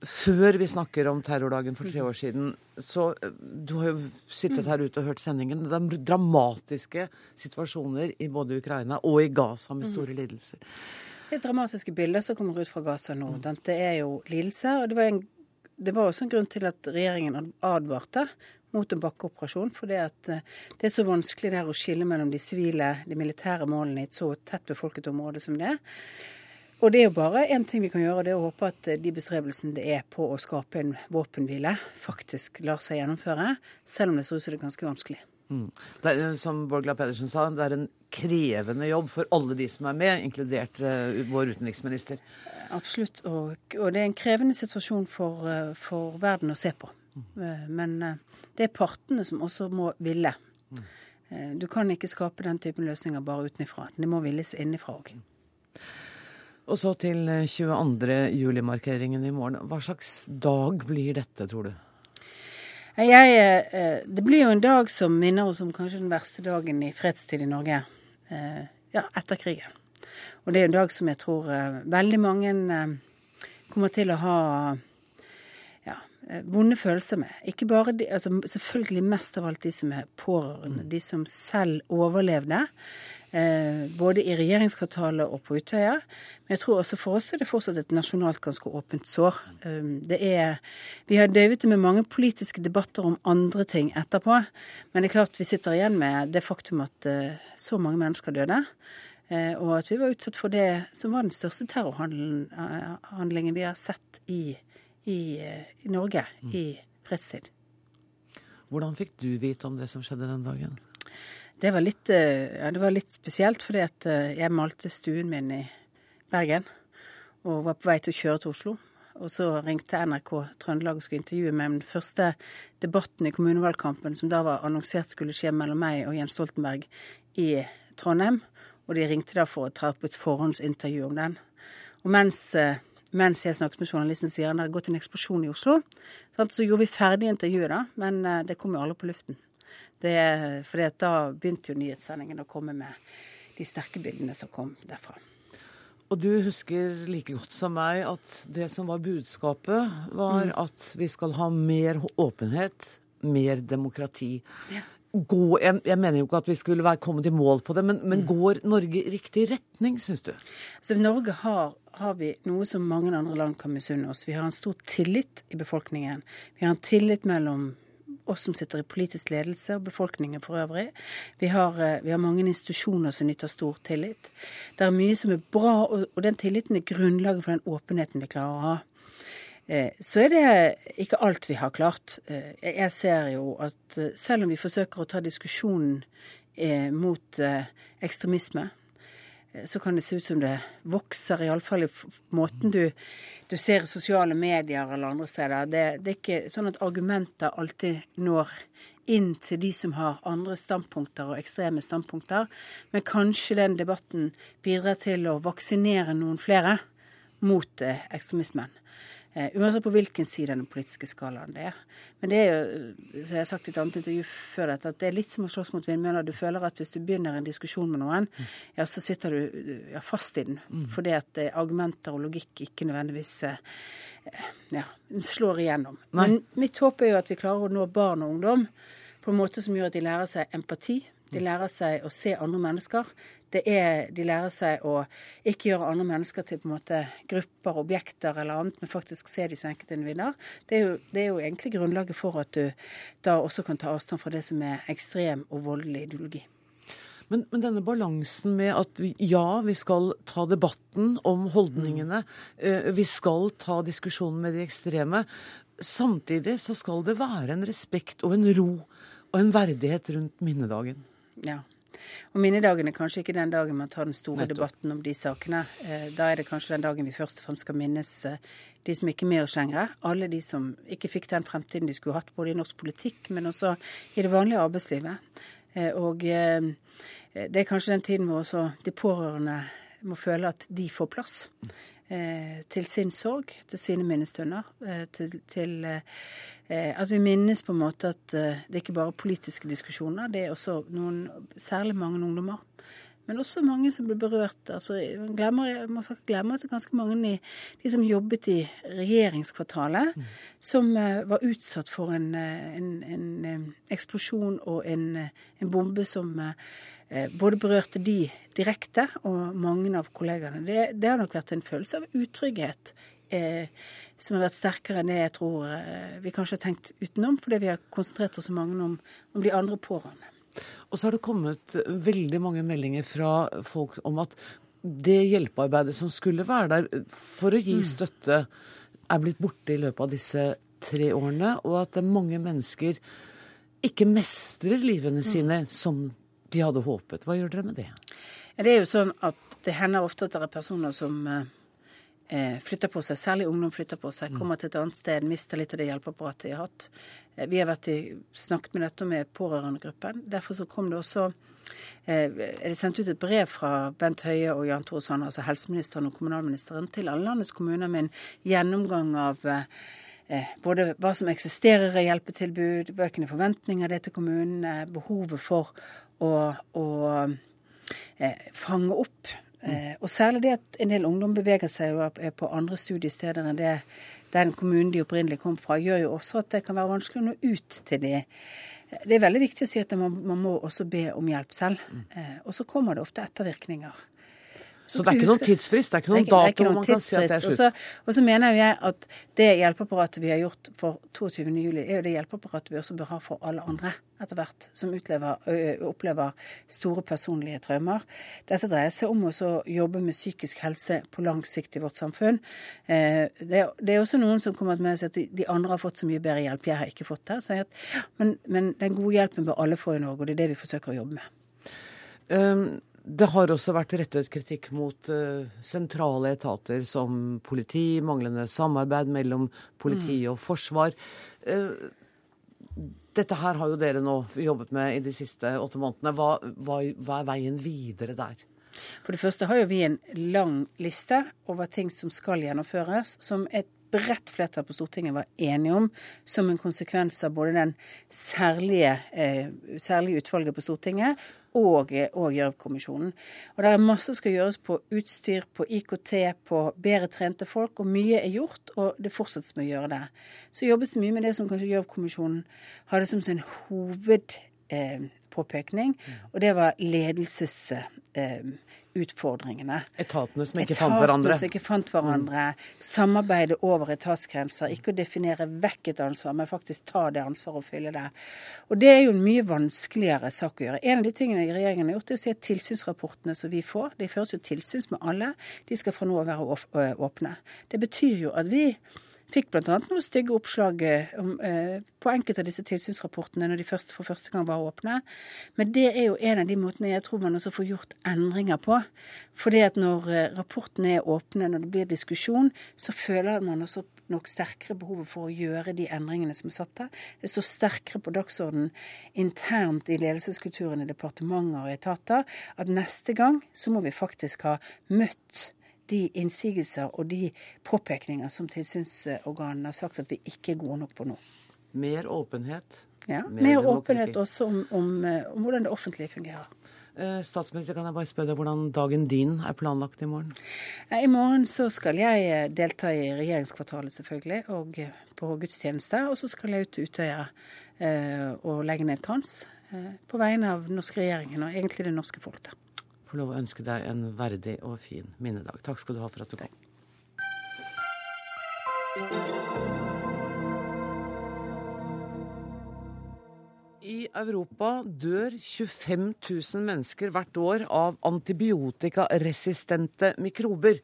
Før vi snakker om terrordagen for tre år siden, så du har jo sittet her ute og hørt sendingen. Det er dramatiske situasjoner i både Ukraina og i Gaza med store lidelser. Det er dramatiske bilder som kommer ut fra Gaza nå. Det er jo lidelse. og det var en det var også en grunn til at regjeringen advarte mot en bakkeoperasjon. For det, det er så vanskelig der å skille mellom de sivile, de militære målene i et så tett befolket område som det er. Og det er jo bare én ting vi kan gjøre, det er å håpe at de bestrebelsene det er på å skape en våpenhvile, faktisk lar seg gjennomføre, selv om det ser ut som det er ganske vanskelig. Mm. Det er, som Borgla Pedersen sa, det er en krevende jobb for alle de som er med, inkludert uh, vår utenriksminister. Absolutt. Og, og, det er en krevende situasjon for, uh, for verden å se på. Mm. men det er partene som også må ville. Du kan ikke skape den typen løsninger bare utenfra. Det må villes innenfra òg. Og så til 22. juli-markeringen i morgen. Hva slags dag blir dette, tror du? Jeg, eh, det blir jo en dag som minner oss om kanskje den verste dagen i fredstid i Norge. Eh, ja, etter krigen. Og det er en dag som jeg tror eh, veldig mange kommer til å ha ja, vonde følelser med. Ikke bare de, altså Selvfølgelig mest av alt de som er pårørende. De som selv overlevde. Eh, både i regjeringskvartalet og på Utøya. Men jeg tror også for oss er det fortsatt et nasjonalt ganske åpent sår. Eh, det er, vi har døyvet det med mange politiske debatter om andre ting etterpå. Men det er klart vi sitter igjen med det faktum at eh, så mange mennesker døde. Og at vi var utsatt for det som var den største terrorhandlingen vi har sett i, i, i Norge mm. i fredstid. Hvordan fikk du vite om det som skjedde den dagen? Det var litt, eh, ja, det var litt spesielt, fordi at eh, jeg malte stuen min i Bergen. Og var på vei til å kjøre til Oslo. Og så ringte NRK Trøndelag og skulle intervjue meg om den første debatten i kommunevalgkampen som da var annonsert skulle skje mellom meg og Jens Stoltenberg i Trondheim. Og de ringte da for å ta opp et forhåndsintervju om den. Og mens, eh, mens jeg snakket med journalisten, sier han det har gått en eksplosjon i Oslo. Så gjorde vi ferdig intervjuet, da, men det kom jo alle på luften. Det, fordi da begynte jo nyhetssendingen å komme med de sterke bildene som kom derfra. Og du husker like godt som meg at det som var budskapet, var mm. at vi skal ha mer åpenhet, mer demokrati. Ja. Gå, jeg, jeg, mener jo ikke at vi skulle være kommet i mål på det, men, men mm. går Norge i riktig retning, syns du? Så Norge har, har, vi noe som mange andre land kan misunne oss. Vi har en stor tillit i befolkningen. Vi har en tillit mellom oss som sitter i politisk ledelse, og befolkningen for øvrig. Vi har, eh, vi har mange institusjoner som nyter stor tillit. Det er mye som er bra, og den tilliten er grunnlaget for den åpenheten vi klarer å ha. Eh, så er det ikke alt vi har klart. Eh, jeg ser jo at selv om vi forsøker å ta diskusjonen mot ekstremisme, Eh, så kan det se ut som det vokser, iallfall i måten du, du ser i sosiale medier eller andre steder. Det, det, er ikke sånn at argumenter alltid når inn til de som har andre standpunkter og ekstreme standpunkter, men kanskje den debatten bidrar til å vaksinere noen flere mot eh, ekstremismen. Uh, uansett på hvilken side av den politiske skalaen det er. Men det er jo, som jeg har sagt i et annet intervju før dette, at det er litt som å slåss mot vindmøller. Du føler at hvis du begynner en diskusjon med noen, mm. ja, så sitter du ja, fast i den. Mm. Fordi at uh, argumenter og logikk ikke nødvendigvis ja, slår igjennom. Nei. Men mitt håp er jo at vi klarer å nå barn og ungdom på en måte som gjør at de lærer seg empati. De lærer seg å se andre mennesker. Det er, De lærer seg å ikke gjøre andre mennesker til på en måte grupper, objekter eller annet, men faktisk se de som enkeltindivider. Det, er jo, det er jo egentlig grunnlaget for at du da også kan ta avstand fra det som er ekstrem og voldelig ideologi. Men, men, denne balansen med at vi, ja, vi skal ta debatten om holdningene, eh, vi skal ta diskusjonen med de ekstreme. Samtidig så skal det være en respekt og en ro og en verdighet rundt minnedagen. Ja. Og minnedagen er kanskje ikke den dagen man tar den store Nettopp. debatten om de sakene. Eh, da er det kanskje den dagen vi først og fremst skal minnes eh, de som ikke er med oss lenger. Alle de som ikke fikk den fremtiden de skulle hatt, både i norsk politikk, men også i det vanlige arbeidslivet. Eh, og det er kanskje den tiden hvor også de pårørende må føle at de får plass. Til sin sorg, til sine minnestunder, til, til at vi minnes på en måte at eh, det er ikke bare politiske diskusjoner, det er også noen, særlig mange ungdommer. Men også mange som ble berørt. altså Man, glemmer, man skal ikke glemme at det er ganske mange i de som jobbet i regjeringskvartalet, mm. som uh, var utsatt for en, en, en, en eksplosjon og en, bombe som både berørte de direkte og mange av kollegaene. Det, det har nok vært en følelse av utrygghet eh, som har vært sterkere enn det jeg tror eh, vi kanskje har tenkt utenom, fordi vi har konsentrert oss så mange om, om de andre pårørende. Og så har det kommet veldig mange meldinger fra folk om at det hjelpearbeidet som skulle være der for å gi mm. støtte, er blitt borte i løpet av disse tre årene, og at det er mange mennesker ikke mestrer livene mm. sine som de hadde håpet. Hva gjør dere med det? Det er jo sånn at det hender ofte at det er personer som eh, flytter på seg, særlig ungdom flytter på seg, kommer til et annet sted, mister litt av det hjelpeapparatet de har hatt. Eh, vi har i, snakket med dette med pårørendegruppen. Derfor så kom det også eh, er det sendt ut et brev fra Bent Høie og Jan Tore Sanner, altså helseministeren og kommunalministeren, til alle landets kommuner med en gjennomgang av eh, både hva som eksisterer av hjelpetilbud, økende forventninger det til kommunene, behovet for å, å eh, fange opp Eh, og særlig det at en del ungdom beveger seg på andre studiesteder enn det den kommunen de opprinnelig kom fra, gjør jo også at det kan være vanskelig å nå ut til de. Det er veldig viktig å si at man, man må også be om hjelp selv. Mm. Eh, og så kommer det ofte ettervirkninger. Så det er ikke noen tidsfrist? Det er ikke noen dato man kan si at det er slutt? Og så mener jeg at det hjelpeapparatet vi har gjort for 22.07, er jo det hjelpeapparatet vi også bør ha for alle andre etter hvert, som utlever, opplever store personlige traumer. Dette dreier seg om å jobbe med psykisk helse på lang sikt i vårt samfunn. Det, er også noen som kommer med og sier at de andre har fått så mye bedre hjelp, jeg har ikke fått det. Men, men den gode hjelpen bør alle få i Norge, og det er det vi forsøker å jobbe med. Um det har også vært rettet kritikk mot uh, sentrale etater som politi, manglende samarbeid mellom politi mm. og forsvar. Uh, dette her har jo dere nå jobbet med i de siste åtte månedene. Hva, hva, hva, er veien videre der? For det første har jo vi en lang liste over ting som skal gjennomføres, som et bredt flertall på Stortinget var enige om, som en konsekvens av både den særlige, eh, særlige utvalget på Stortinget og, og Gjørv-kommisjonen. Og Det er masse som skal gjøres på utstyr, på IKT, på bedre trente folk, og mye er gjort, og det fortsettes med å gjøre det. Så jobbes det mye med det som kanskje Gjørv-kommisjonen hadde som sin hovedpåpekning, eh, og det var ledelses... Eh, utfordringene. Etatene som ikke Etatene fant hverandre. Etatene som ikke fant hverandre. Mm. Samarbeide over etatsgrenser. Ikke å definere vekk et ansvar, men faktisk ta det ansvaret og fylle det. Og det er jo en mye vanskeligere sak å gjøre. En av de tingene regjeringen har gjort, er å si at tilsynsrapportene som vi får, de føres jo tilsyns med alle, de skal fra nå av være åpne. Det betyr jo at vi Fikk bl.a. noen stygge oppslag om, eh, på enkelte av disse tilsynsrapportene når de først, for første gang var åpne. Men det er jo en av de måtene jeg tror man også får gjort endringer på. Fordi at når eh, rapportene er åpne, når det blir diskusjon, så føler man også nok sterkere behovet for å gjøre de endringene som er satt der. Det står sterkere på dagsordenen internt i ledelseskulturen i departementer og etater at neste gang så må vi faktisk ha møtt de innsigelser og de påpekninger som tilsynsorganene har sagt at vi ikke er gode nok på nå. Mer åpenhet? Ja, mer, mer åpenhet også om, om, eh, om, hvordan det offentlige fungerer. Eh, statsminister, kan jeg bare spørre deg hvordan dagen din er planlagt i morgen? I morgen så skal jeg eh, delta i regjeringskvartalet, selvfølgelig, og på gudstjeneste. Og så skal jeg ut til Utøya og legge ned krans på vegne av den norske regjeringen og egentlig det norske folk. Få lov å ønske deg en verdig og fin minnedag. Takk skal du ha for at du kom. I Europa dør 25 000 mennesker hvert år av antibiotikaresistente mikrober.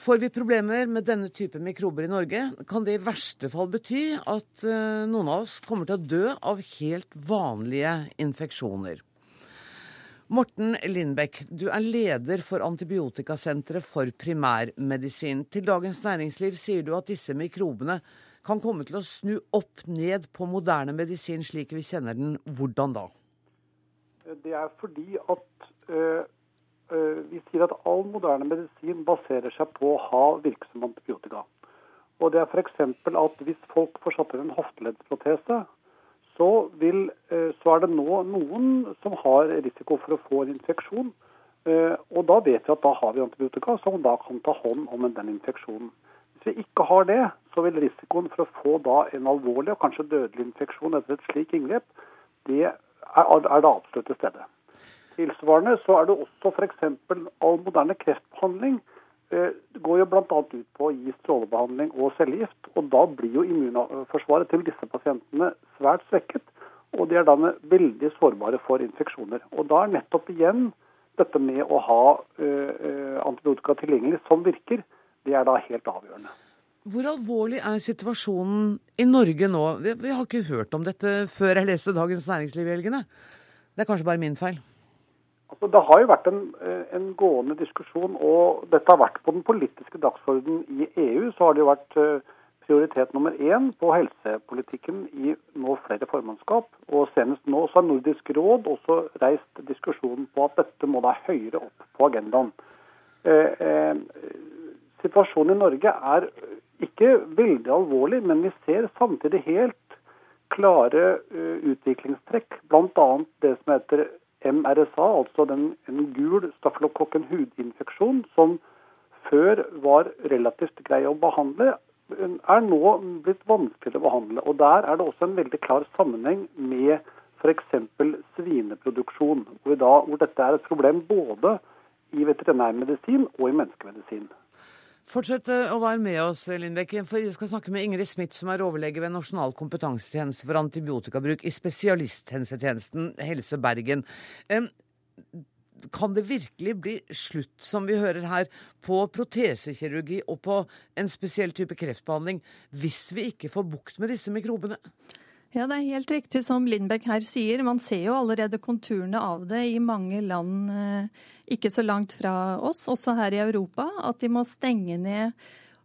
Får vi problemer med denne type mikrober i Norge, kan det i verste fall bety at eh, noen av oss kommer til å dø av helt vanlige infeksjoner. Morten Lindbekk, du er leder for Antibiotikasenteret for primærmedisin. Til Dagens Næringsliv sier du at disse mikrobene kan komme til å snu opp ned på moderne medisin slik vi kjenner den. Hvordan da? Det er fordi at øh, øh, vi sier at all moderne medisin baserer seg på å ha virksom antibiotika. Og det er f.eks. at hvis folk får satt inn en hofteleddsprotese, så, vil, eh, så er det nå noen som har risiko for å få en infeksjon. Eh, og da vet vi at da har vi antibiotika som da kan ta hånd om den infeksjonen. Hvis vi ikke har det, så vil risikoen for å få da en alvorlig og kanskje dødelig infeksjon etter et slik inngrep, det er, er det absolutt til stede. Tilsvarende så er det også f.eks. all moderne kreftbehandling eh, går jo bl.a. ut på å gi strålebehandling og cellegift. og Da blir jo immunforsvaret til disse pasientene svært svekket. Og de er da veldig sårbare for infeksjoner. Og Da er nettopp igjen dette med å ha uh, antibiotika tilgjengelig som virker, det er da helt avgjørende. Hvor alvorlig er situasjonen i Norge nå? Vi har ikke hørt om dette før jeg leste Dagens Næringsliv i helgene. Det er kanskje bare min feil? Altså, det har jo vært en, eh, en, gående diskusjon, og dette har vært på den politiske dagsordenen i EU. Så har det jo vært eh, prioritet nummer én på helsepolitikken i nå flere formannskap. Og senest nå så har Nordisk råd også reist diskusjonen på at dette må da høyere opp på agendaen. Eh, eh, situasjonen i Norge er ikke veldig alvorlig, men vi ser samtidig helt klare uh, utviklingstrekk. Bl.a. det som heter MRSA, altså den, en gul stafylokokken hudinfeksjon som før var relativt grei å behandle, er nå blitt vanskeligere å behandle. Og Der er det også en veldig klar sammenheng med f.eks. svineproduksjon, hvor, da, hvor dette er et problem både i veterinærmedisin og i menneskemedisin. Fortsett eh, å være med oss, Lindbekk, for jeg skal snakke med Ingrid Smith, som er overlege ved Nasjonal kompetansetjeneste for antibiotikabruk i spesialisthelsetjenesten Helse Bergen. Kan det virkelig bli slutt, som vi hører her, på protesekirurgi og på en spesiell type kreftbehandling hvis vi ikke får bukt med disse mikrobene? Ja, det er helt riktig som Lindbekk her sier. Man ser jo allerede konturene av det i mange land eh, ikke så langt fra oss, også her i Europa. At de må stenge ned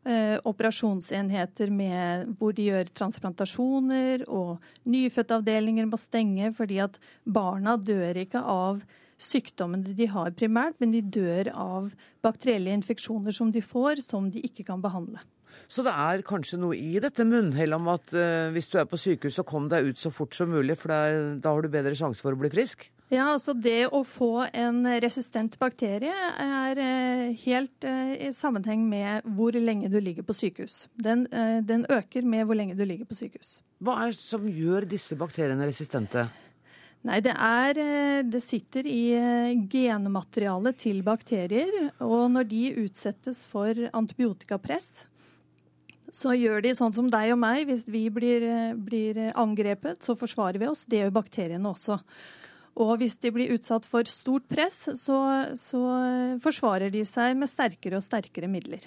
eh, operasjonsenheter med, hvor de gjør transplantasjoner, og nyfødtavdelinger må stenge fordi at barna dør ikke av sykdommene de har primært, men de dør av bakterielle infeksjoner som de får, som de ikke kan behandle. Så det er kanskje noe i dette munnhellet om at uh, hvis du er på sykehus, så kom deg ut så fort som mulig, for er, da har du bedre sjanse for å bli frisk? Ja, altså Det å få en resistent bakterie er uh, helt uh, i sammenheng med hvor lenge du ligger på sykehus. Den, den øker med hvor lenge du ligger på sykehus. Hva er det som gjør disse bakteriene resistente? Nei, det, er, det sitter i genmaterialet til bakterier. Og når de utsettes for antibiotikapress, så gjør de sånn som deg og meg. Hvis vi blir, blir angrepet, så forsvarer vi oss. Det gjør bakteriene også. Og hvis de blir utsatt for stort press, så, så forsvarer de seg med sterkere og sterkere midler.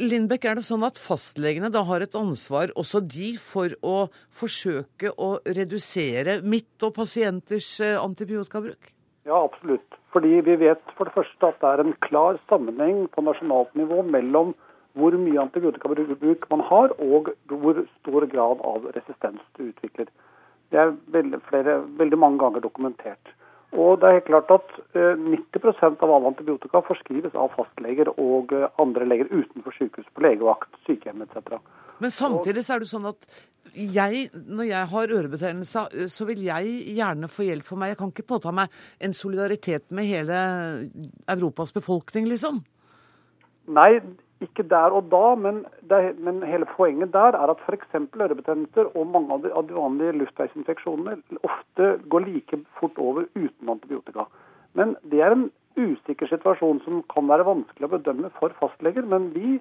Lindbekk, er det sånn at fastlegene da har et ansvar, også de, for å forsøke å redusere mitt og pasienters antibiotikabruk? Ja, absolutt. Fordi vi vet for det første at det er en klar sammenheng på nasjonalt nivå mellom hvor mye antibiotikabruk man har, og hvor stor grad av resistens du utvikler. Det er veldig, flere, veldig mange ganger dokumentert. Og det er helt klart at 90 eh, av alle antibiotika forskrives av fastleger og eh, andre leger utenfor sykehus, på legevakt, sykehjem etc. Men samtidig så er det sånn at jeg, når jeg har ørebetennelse, eh, så vil jeg gjerne få hjelp for meg. Jeg kan ikke påta meg en solidaritet med hele Europas befolkning, liksom. Nei, ikke der og da, men, det, men hele poenget der er at f.eks. ørebetennelser og mange av de, av de vanlige luftveisinfeksjonene ofte går like fort over uten antibiotika. Men det er en usikker situasjon som kan være vanskelig å bedømme for fastleger. Men vi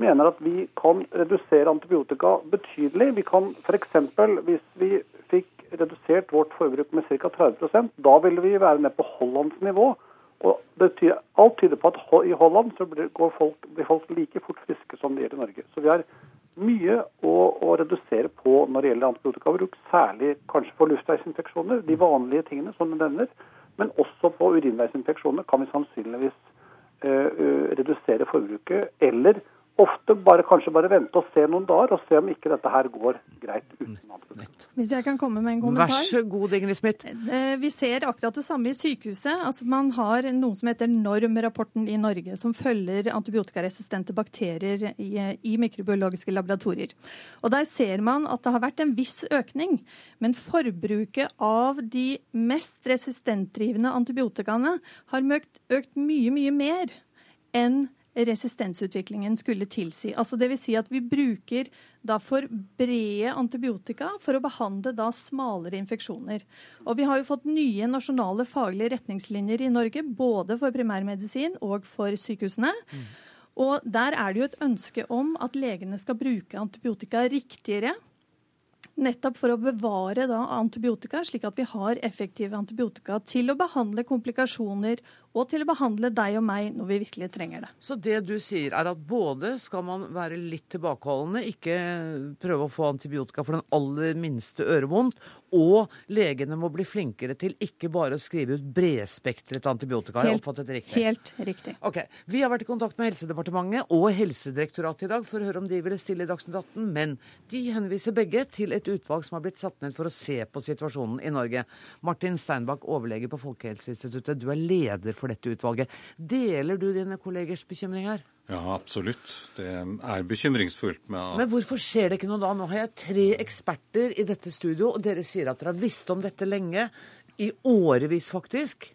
mener at vi kan redusere antibiotika betydelig. Vi kan f.eks. hvis vi fikk redusert vårt forbruk med ca. 30% da ville vi være ned på Hollands nivå. Og tyder, Alt tyder på at i Holland så blir folk, blir folk, like fort friske som de gjør i Norge. Så vi har mye å, å redusere på når det gjelder antibiotikabruk, særlig kanskje for luftveisinfeksjoner, de vanlige tingene som du nevner. Men også på urinveisinfeksjoner kan vi sannsynligvis uh, uh, redusere forbruket, eller ofte bare, kanskje bare vente og se noen dager, og se om ikke dette her går greit uten antibiotika. Hvis jeg kan komme med en kommentar? Vær så god, Ingrid Smith. Eh, vi ser akkurat det samme i sykehuset. Altså, man har noe som heter NORM-rapporten i Norge, som følger antibiotikaresistente bakterier i, i, mikrobiologiske laboratorier. Og Der ser man at det har vært en viss økning, men forbruket av de mest resistentdrivende antibiotikaene har økt, økt mye, mye mer enn resistensutviklingen skulle tilsi. Altså vil si at vi bruker da for brede antibiotika for å behandle da smalere infeksjoner. Og vi har jo fått nye nasjonale faglige retningslinjer i Norge, både for primærmedisin og for sykehusene. Mm. Og der er det jo et ønske om at legene skal bruke antibiotika riktigere. Nettopp for å bevare da antibiotika, slik at vi har effektive antibiotika til å behandle komplikasjoner og til å behandle deg og meg når vi virkelig trenger det. Så det du sier er at både skal man være litt tilbakeholdende, ikke prøve å få antibiotika for den aller minste ørevondt, og legene må bli flinkere til ikke bare å skrive ut bredspektret antibiotika. Har jeg oppfattet det riktig? Helt riktig. Ok, Vi har vært i kontakt med Helsedepartementet og Helsedirektoratet i dag for å høre om de ville stille i Dagsnytt 18, men de henviser begge til et utvalg som har blitt satt ned for å se på situasjonen i Norge. Martin Steinbach, overlege på Folkehelseinstituttet, du er leder for for dette utvalget. Deler du dine kollegers bekymring her? Ja, absolutt. Det er bekymringsfullt med at Men hvorfor skjer det ikke noe da? Nå har jeg tre eksperter i dette studio, og dere sier at dere har visst om dette lenge. I årevis, faktisk.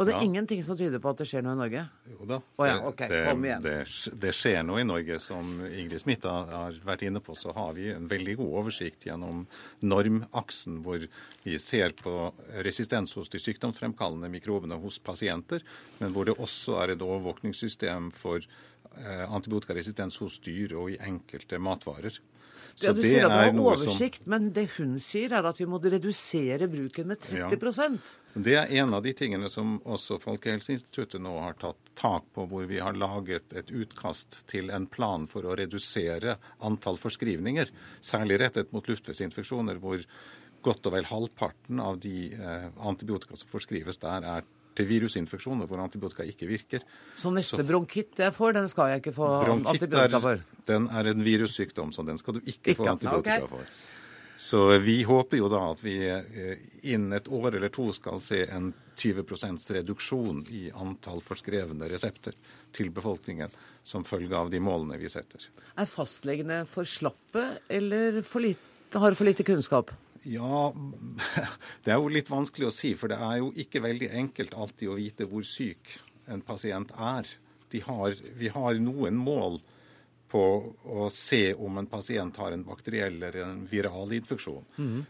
Og det er ja. ingenting som tyder på at det skjer noe i Norge? Jo da. Oh, ja. okay. det, det, det, skjer noe i Norge. Som Ingrid Smith har vært inne på, så har vi en veldig god oversikt gjennom normaksen, hvor vi ser på resistens hos de sykdomsfremkallende mikrobene hos pasienter, men hvor det også er et overvåkningssystem for eh, antibiotikaresistens hos dyr og i enkelte matvarer. Ja, Du sier at du har oversikt, som... men det hun sier, er at vi må redusere bruken med 30 ja. Det er en av de tingene som også Folkehelseinstituttet nå har tatt tak på, hvor vi har laget et utkast til en plan for å redusere antall forskrivninger, særlig rettet mot luftveisinfeksjoner, hvor godt og vel halvparten av de eh, antibiotika som forskrives der, er til virusinfeksjoner hvor antibiotika ikke virker. Så neste bronkitt jeg får, den skal jeg ikke få antibiotika for? Den er en virussykdom, så den skal du ikke, ikke få antibiotika okay. for. Så vi håper jo da at vi eh, innen et år eller to skal se en 20 reduksjon i antall forskrevne resepter til befolkningen som følge av de målene vi setter. Er fastlegene for slappe eller for lite, har for lite kunnskap? Ja, det er jo litt vanskelig å si. For det er jo ikke veldig enkelt alltid å vite hvor syk en pasient er. Har, vi har noen mål på å se om en pasient har en bakteriell eller en viral infeksjon. Mm.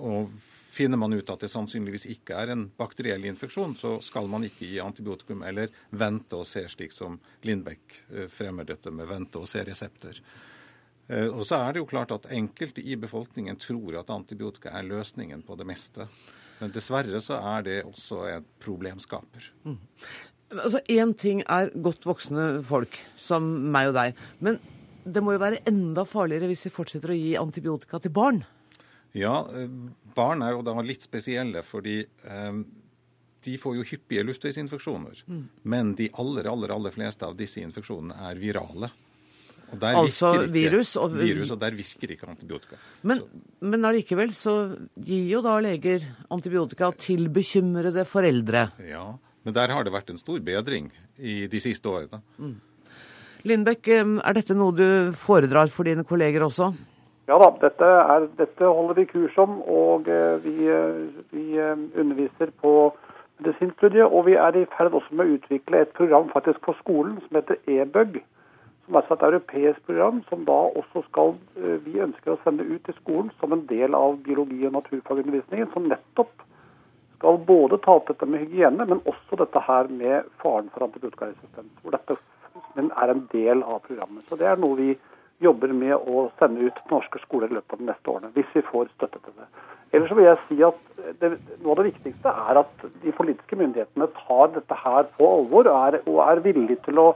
Og finner man ut at det sannsynligvis ikke er en bakteriell infeksjon, så skal man ikke gi antibiotikum eller vente og se, slik som Lindbekk eh, fremmer dette med vente og se-resepter. Eh, og så er det jo klart at enkelte i befolkningen tror at antibiotika er løsningen på det meste. Men dessverre så er det også et problemskaper. Mm. Altså, Én ting er godt voksne folk, som meg og deg. Men det må jo være enda farligere hvis vi fortsetter å gi antibiotika til barn? Ja, eh, barn er jo da litt spesielle, fordi um, de får jo hyppige luftveisinfeksjoner. Mm. Men de aller, aller, aller fleste av disse infeksjonene er virale altså virus og Virus, og der virker ikke antibiotika. Men, men allikevel så gir jo da leger antibiotika til bekymrede foreldre. Ja, men der har det vært en stor bedring i de siste årene. Mm. Lindbekk, er dette noe du foredrar for dine kolleger også? Ja da, dette, er, dette holder vi kurs om, og eh, vi, eh, vi underviser på medisinstudiet. Og vi er i ferd også med å utvikle et program faktisk på skolen som heter eBug som er et europeisk program som da også skal eh, vi ønsker å sende ut til skolen som en del av biologi- og naturfagundervisningen, som nettopp skal både ta opp dette med hygiene, men også dette her med faren for antibiotikaresistens. Hvor dette er en del av programmet. Så Det er noe vi jobber med å sende ut til norske skoler i løpet av de neste årene, hvis vi får støtte til det. Ellers så vil jeg si at det, Noe av det viktigste er at de politiske myndighetene tar dette her på alvor og er, og er villige til å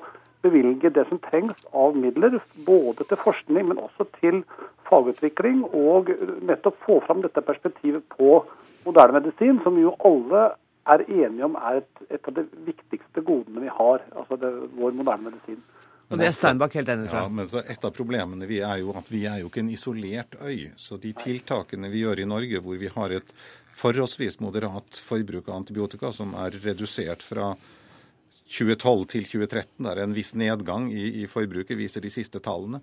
bevilge det som trengs av midler, både til forskning, men også til fagutvikling, og nettopp få fram dette perspektivet på moderne medisin, som jo alle er enige om er et, et av de viktigste godene vi har, altså det, vår moderne medisin. Og det er Steinbach helt enig i. Ja, men så Et av problemene vi er jo at vi er jo ikke en isolert øy. Så de tiltakene vi gjør i Norge, hvor vi har et forholdsvis moderat forbruk av antibiotika, som er redusert fra 2012 til 2013, der en viss nedgang i, i forbruket, viser de siste tallene,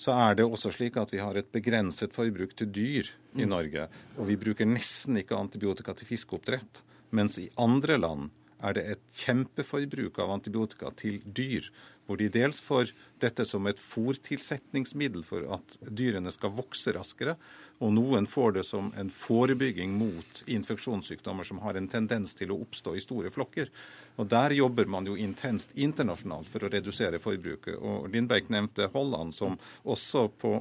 så er det også slik at vi har et begrenset forbruk til dyr i Norge. Og vi bruker nesten ikke antibiotika til fiskeoppdrett. Mens i andre land er det et kjempeforbruk av antibiotika til dyr hvor de dels får dette som et fòrtilsetningsmiddel for at dyrene skal vokse raskere, og noen får det som en forebygging mot infeksjonssykdommer som har en tendens til å oppstå i store flokker. Og Der jobber man jo intenst internasjonalt for å redusere forbruket. Og Lindberg nevnte Holland, som også på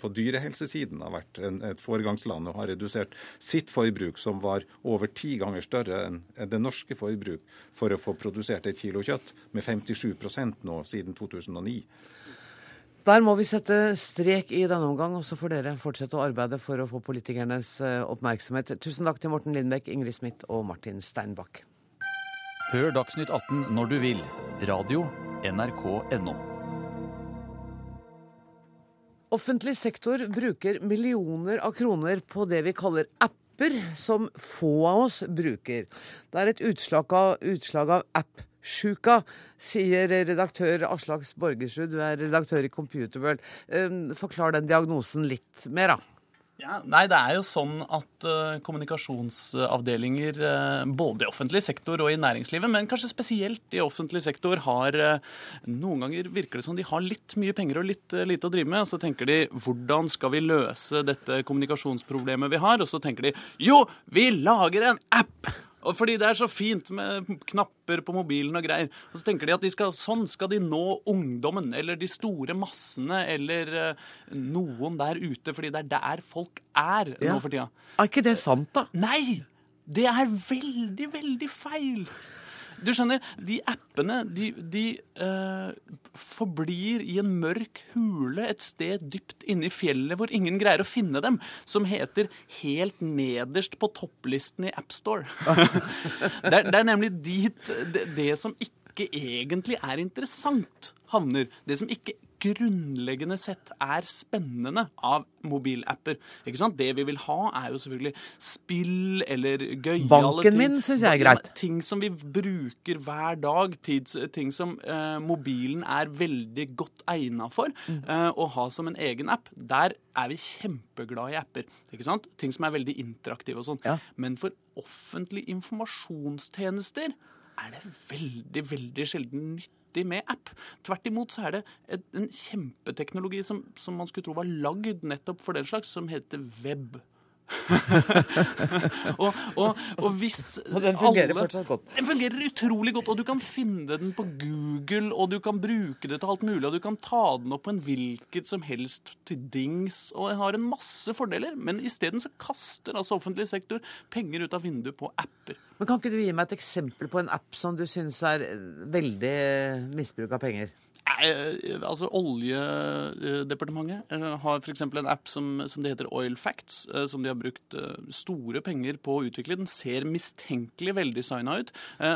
på dyrehelsesiden har vært en, et foregangsland og har redusert sitt forbruk, som var over ti ganger større enn det norske forbruk, for å få produsert et kilo kjøtt, med 57% nå siden 2009. Der må vi sette strek i denne omgang, og så får dere fortsette å arbeide for å få politikernes eh, oppmerksomhet. Tusen takk til Morten Lindbekk, Ingrid Smith og Martin Steinbakk. Hør Dagsnytt 18 når du vil. Radio NRK NRK.no. Offentlig sektor bruker millioner av kroner på det vi kaller apper, som få av oss bruker. Det er et utslag av, av app-sjuka, sier redaktør Aslak Borgersrud. Du er redaktør i Computerworld. Ehm, forklar den diagnosen litt mer, da. Ja, nei, det er jo sånn at uh, kommunikasjonsavdelinger uh, både i offentlig sektor og i næringslivet, men kanskje spesielt i offentlig sektor, har uh, Noen ganger virker det som de har litt mye penger og litt lite å drive med. Og så tenker de hvordan skal vi løse dette kommunikasjonsproblemet vi har? Og så tenker de jo, vi lager en app! Og fordi det er så fint med knapper på mobilen og greier. Og så tenker de at de skal, sånn skal de nå ungdommen eller de store massene eller uh, noen der ute, fordi det er der folk er ja. nå for tida. Er ikke det sant, da? Nei! Det er veldig, veldig feil. Du skjønner, de appene de, de uh, forblir i en mørk hule et sted dypt inne i fjellet hvor ingen greier å finne dem, som heter helt nederst på topplisten i AppStore. det, det er nemlig dit det, det som ikke egentlig er interessant, havner. Det som ikke grunnleggende sett er spennende av mobilapper. Ikke sant? Det vi vil ha, er jo selvfølgelig spill eller gøyale Banken min syns jeg er greit. Ting som vi bruker hver dag. Tids, ting som eh, mobilen er veldig godt egna for mm. eh, å ha som en egen app. Der er vi kjempeglade i apper. ikke sant? Ting som er veldig interaktive og sånn. Ja. Men for offentlige informasjonstjenester er det veldig, veldig sjelden nytt nyttig med app. Tvert imot så er det en kjempeteknologi som, som man skulle tro var lagd nettopp for den slags, som heter web. og, og, og, hvis Og den fungerer alle, fortsatt godt. Den fungerer utrolig godt, og du kan finne den på Google, og du kan bruke det til alt mulig, og du kan ta den opp på en hvilket som helst til dings, og den har en masse fordeler. Men isteden så kaster altså offentlig sektor penger ut av vinduet på apper. Men Kan ikke du gi meg et eksempel på en app som du syns er veldig misbruk av penger? Eh, altså Oljedepartementet eh, har f.eks. en app som, som, det heter Oil Facts, eh, som de har brukt store penger på å utvikle. Den ser mistenkelig veldesigna ut.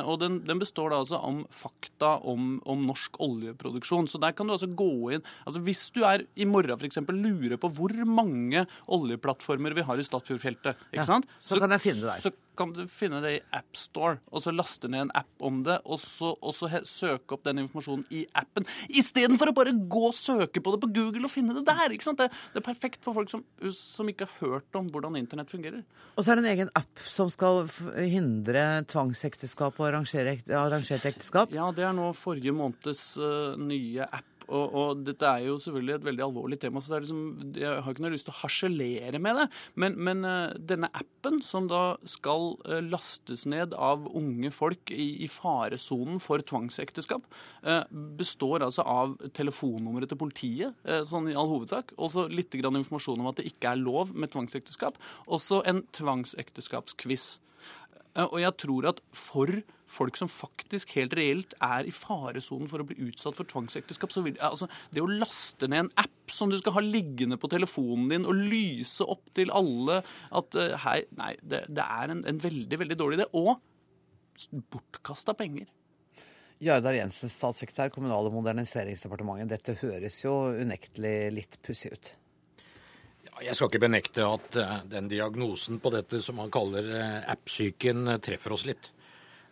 Og den, den, består da altså om fakta om, om, norsk oljeproduksjon. Så der kan du altså gå inn altså Hvis du er i morgen f.eks. lurer på hvor mange oljeplattformer vi har i Statfjordfeltet, ikke ja, sant? Så, så, kan jeg finne det der. Så kan du finne det i AppStore, og så laste ned en app om det, og så, og så søke opp den informasjonen i appen. Istedenfor å bare gå og søke på det på Google og finne det der. ikke sant? Det, det er perfekt for folk som, som, ikke har hørt om hvordan internett fungerer. Og så er det en egen app som skal hindre tvangsekteskap og arrangerte ekteskap? Ja, det er nå forrige måneds uh, nye app og, og, dette er jo selvfølgelig et veldig alvorlig tema, så liksom, jeg har ikke noe lyst til å harselere med det. Men, men uh, denne appen, som da skal uh, lastes ned av unge folk i, i faresonen for tvangsekteskap, uh, består altså av telefonnummeret til politiet, sånn i all hovedsak, og så litt informasjon om at det ikke er lov med tvangsekteskap, og så en tvangsekteskapsquiz. Og jeg tror at for folk som faktisk helt reelt er i faresonen for å bli utsatt for tvangsekteskap. Så vil, altså, det å laste ned en app som du skal ha liggende på telefonen din og lyse opp til alle at uh, hei, Nei, det, det er en, en, veldig, veldig dårlig idé. Og bortkasta penger. Jardar Jensen, statssekretær Kommunal- og moderniseringsdepartementet. Dette høres jo unektelig litt pussig ut. Jeg skal ikke benekte at eh, den diagnosen på dette som man kaller eh, app-psyken, eh, treffer oss litt.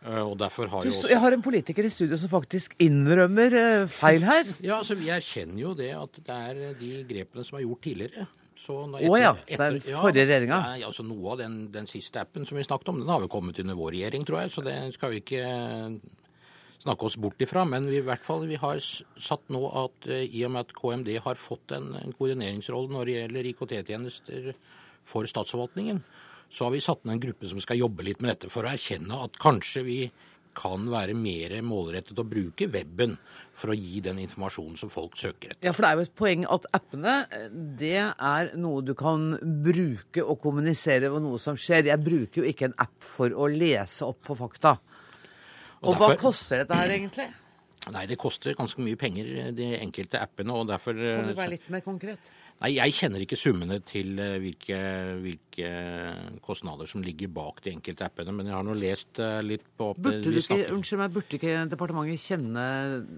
Og derfor har jo også... Jeg har en politiker i studio som faktisk innrømmer feil her. Ja, altså Vi erkjenner jo det at det er de grepene som er gjort tidligere. Å oh, ja. Det den forrige regjeringa? Ja, altså Noe av den, den, siste appen som vi snakket om, den har vel kommet under vår regjering, tror jeg. Så det skal vi ikke snakke oss bort ifra. Men vi, i hvert fall, vi har satt nå at i og med at KMD har fått en, en koordineringsrolle når det gjelder IKT-tjenester for statsforvaltningen, så har vi satt ned en gruppe som skal jobbe litt med dette for å erkjenne at kanskje vi kan være mer målrettet å bruke weben for å gi den informasjonen som folk søker etter. Ja, for det er jo et poeng at appene det er noe du kan bruke og kommunisere over noe som skjer. Jeg bruker jo ikke en app for å lese opp på fakta. Og, og derfor, hva koster dette her egentlig? Nei, Det koster ganske mye penger, de enkelte appene. og derfor... Kan du være litt mer konkret? Nei, Jeg kjenner ikke summene til eh, hvilke, hvilke, kostnader som ligger bak de enkelte appene, men jeg har nå lest eh, litt på burde du ikke, Unnskyld meg, burde ikke departementet kjenne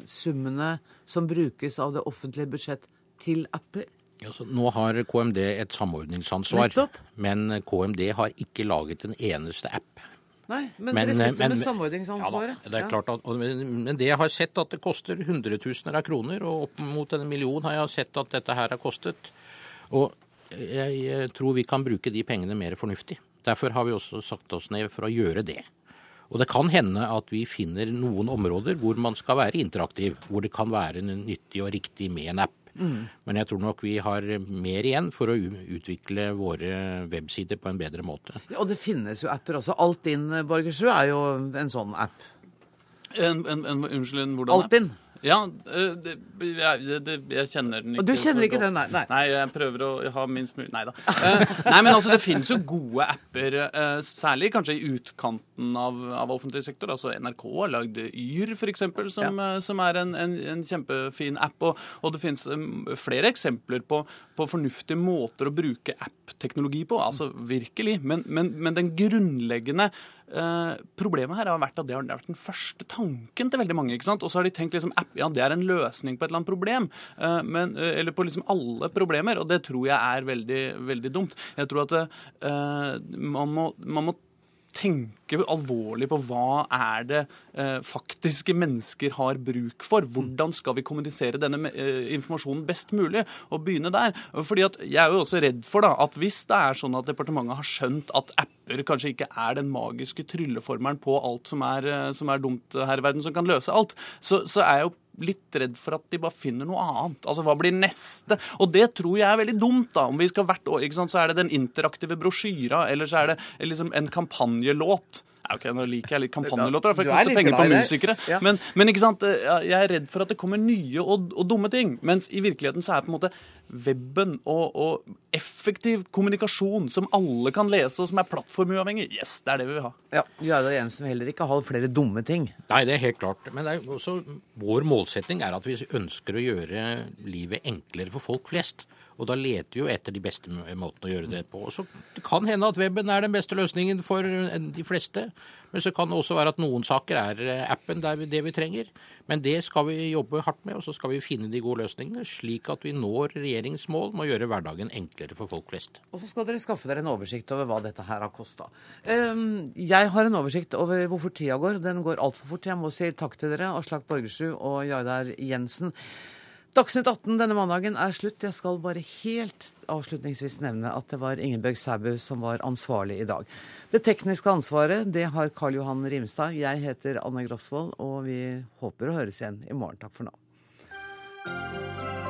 summene som brukes av det offentlige budsjett til apper? Ja, nå har KMD et samordningsansvar, Nettopp. men KMD har ikke laget en eneste app. Nei, men, men dere sitter med samordningsansvaret. Ja, det er klart at, men det jeg har sett at det koster hundretusener av kroner, og opp mot en million har jeg sett at dette her har kostet. Og jeg tror vi kan bruke de pengene mer fornuftig. Derfor har vi også sagt oss ned for å gjøre det. Og det kan hende at vi finner noen områder hvor man skal være interaktiv, hvor det kan være nyttig og riktig med en app. Mm. Men jeg tror nok vi har mer igjen for å utvikle våre websider på en bedre måte. Ja, og det finnes jo apper også. Altinn Borgersrud er jo en sånn app. En, en, en, unnskyld, hvordan? Altinn. Ja, eh, det, jeg, det, jeg, kjenner den ikke. Og du kjenner ikke den, nei, nei. Nei, jeg prøver å ha minst mulig Nei da. Uh, nei, men altså, det finnes jo gode apper, uh, særlig kanskje i utkanten av, av, offentlig sektor. Altså NRK har lagd Yr, f.eks., som, ja. som er en, en, en, kjempefin app. Og, og det finnes flere eksempler på, på, fornuftige måter å bruke app-teknologi på. Altså virkelig. Men, men, men den grunnleggende Eh, problemet her har vært at det har vært den første tanken til veldig mange. ikke sant? Og så har de tenkt liksom ja, det er en løsning på et eller annet problem. uh, men, uh, eller på liksom alle problemer. Og det tror jeg er veldig, veldig dumt. Jeg tror at man, må, man må tenke alvorlig på hva er det eh, faktiske mennesker har bruk for. Hvordan skal vi kommunisere denne eh, informasjonen best mulig? Og begynne der. Fordi at Jeg er jo også redd for da, at hvis det er sånn at departementet har skjønt at apper kanskje ikke er den magiske trylleformelen på alt som er, eh, som er dumt her i verden, som kan løse alt, så, så er jeg jo litt redd for at de bare finner noe annet. Altså, Hva blir neste? Og det tror jeg er veldig dumt. da. Om vi skal hvert år, ikke sant, Så er det den interaktive brosjyra, eller så er det liksom en kampanjelåt. Ja, ok, Nå liker jeg litt kampanjelåter, for jeg koster penger på musikere. Ja. Men, men, ikke sant, jeg er redd for at det kommer nye og, og, dumme ting. Mens i virkeligheten så er på en måte weben og, og, effektiv kommunikasjon som alle kan lese, og som er plattformuavhengig, yes, det er det vi vil ha. Ja, Jardar Jensen vil heller ikke ha flere dumme ting. Nei, det er helt klart. Men det er også, vår målsetting er at vi ønsker å gjøre livet enklere for folk flest. Og da leter vi jo etter de beste måtene å gjøre det på. Så det kan hende at weben er den beste løsningen for de fleste. Men så kan det også være at noen saker er eh, appen det vi, det vi trenger. Men det skal vi jobbe hardt med, og så skal vi finne de gode løsningene, slik at vi når regjeringens mål med å gjøre hverdagen enklere for folk flest. Og så skal dere skaffe dere en oversikt over hva dette her har kosta. Ehm, jeg har en oversikt over hvor fort tida går. Den går altfor fort. Jeg må si takk til dere, Aslak Borgersrud og Jardar Jensen. Dagsnytt 18 denne mandagen er slutt. Jeg skal bare helt avslutningsvis nevne at det var Ingebjørg Sæbu som var ansvarlig i dag. Det tekniske ansvaret det har Karl Johan Rimstad. Jeg heter Anne Grosvold, og vi håper å høres igjen i morgen. Takk for nå.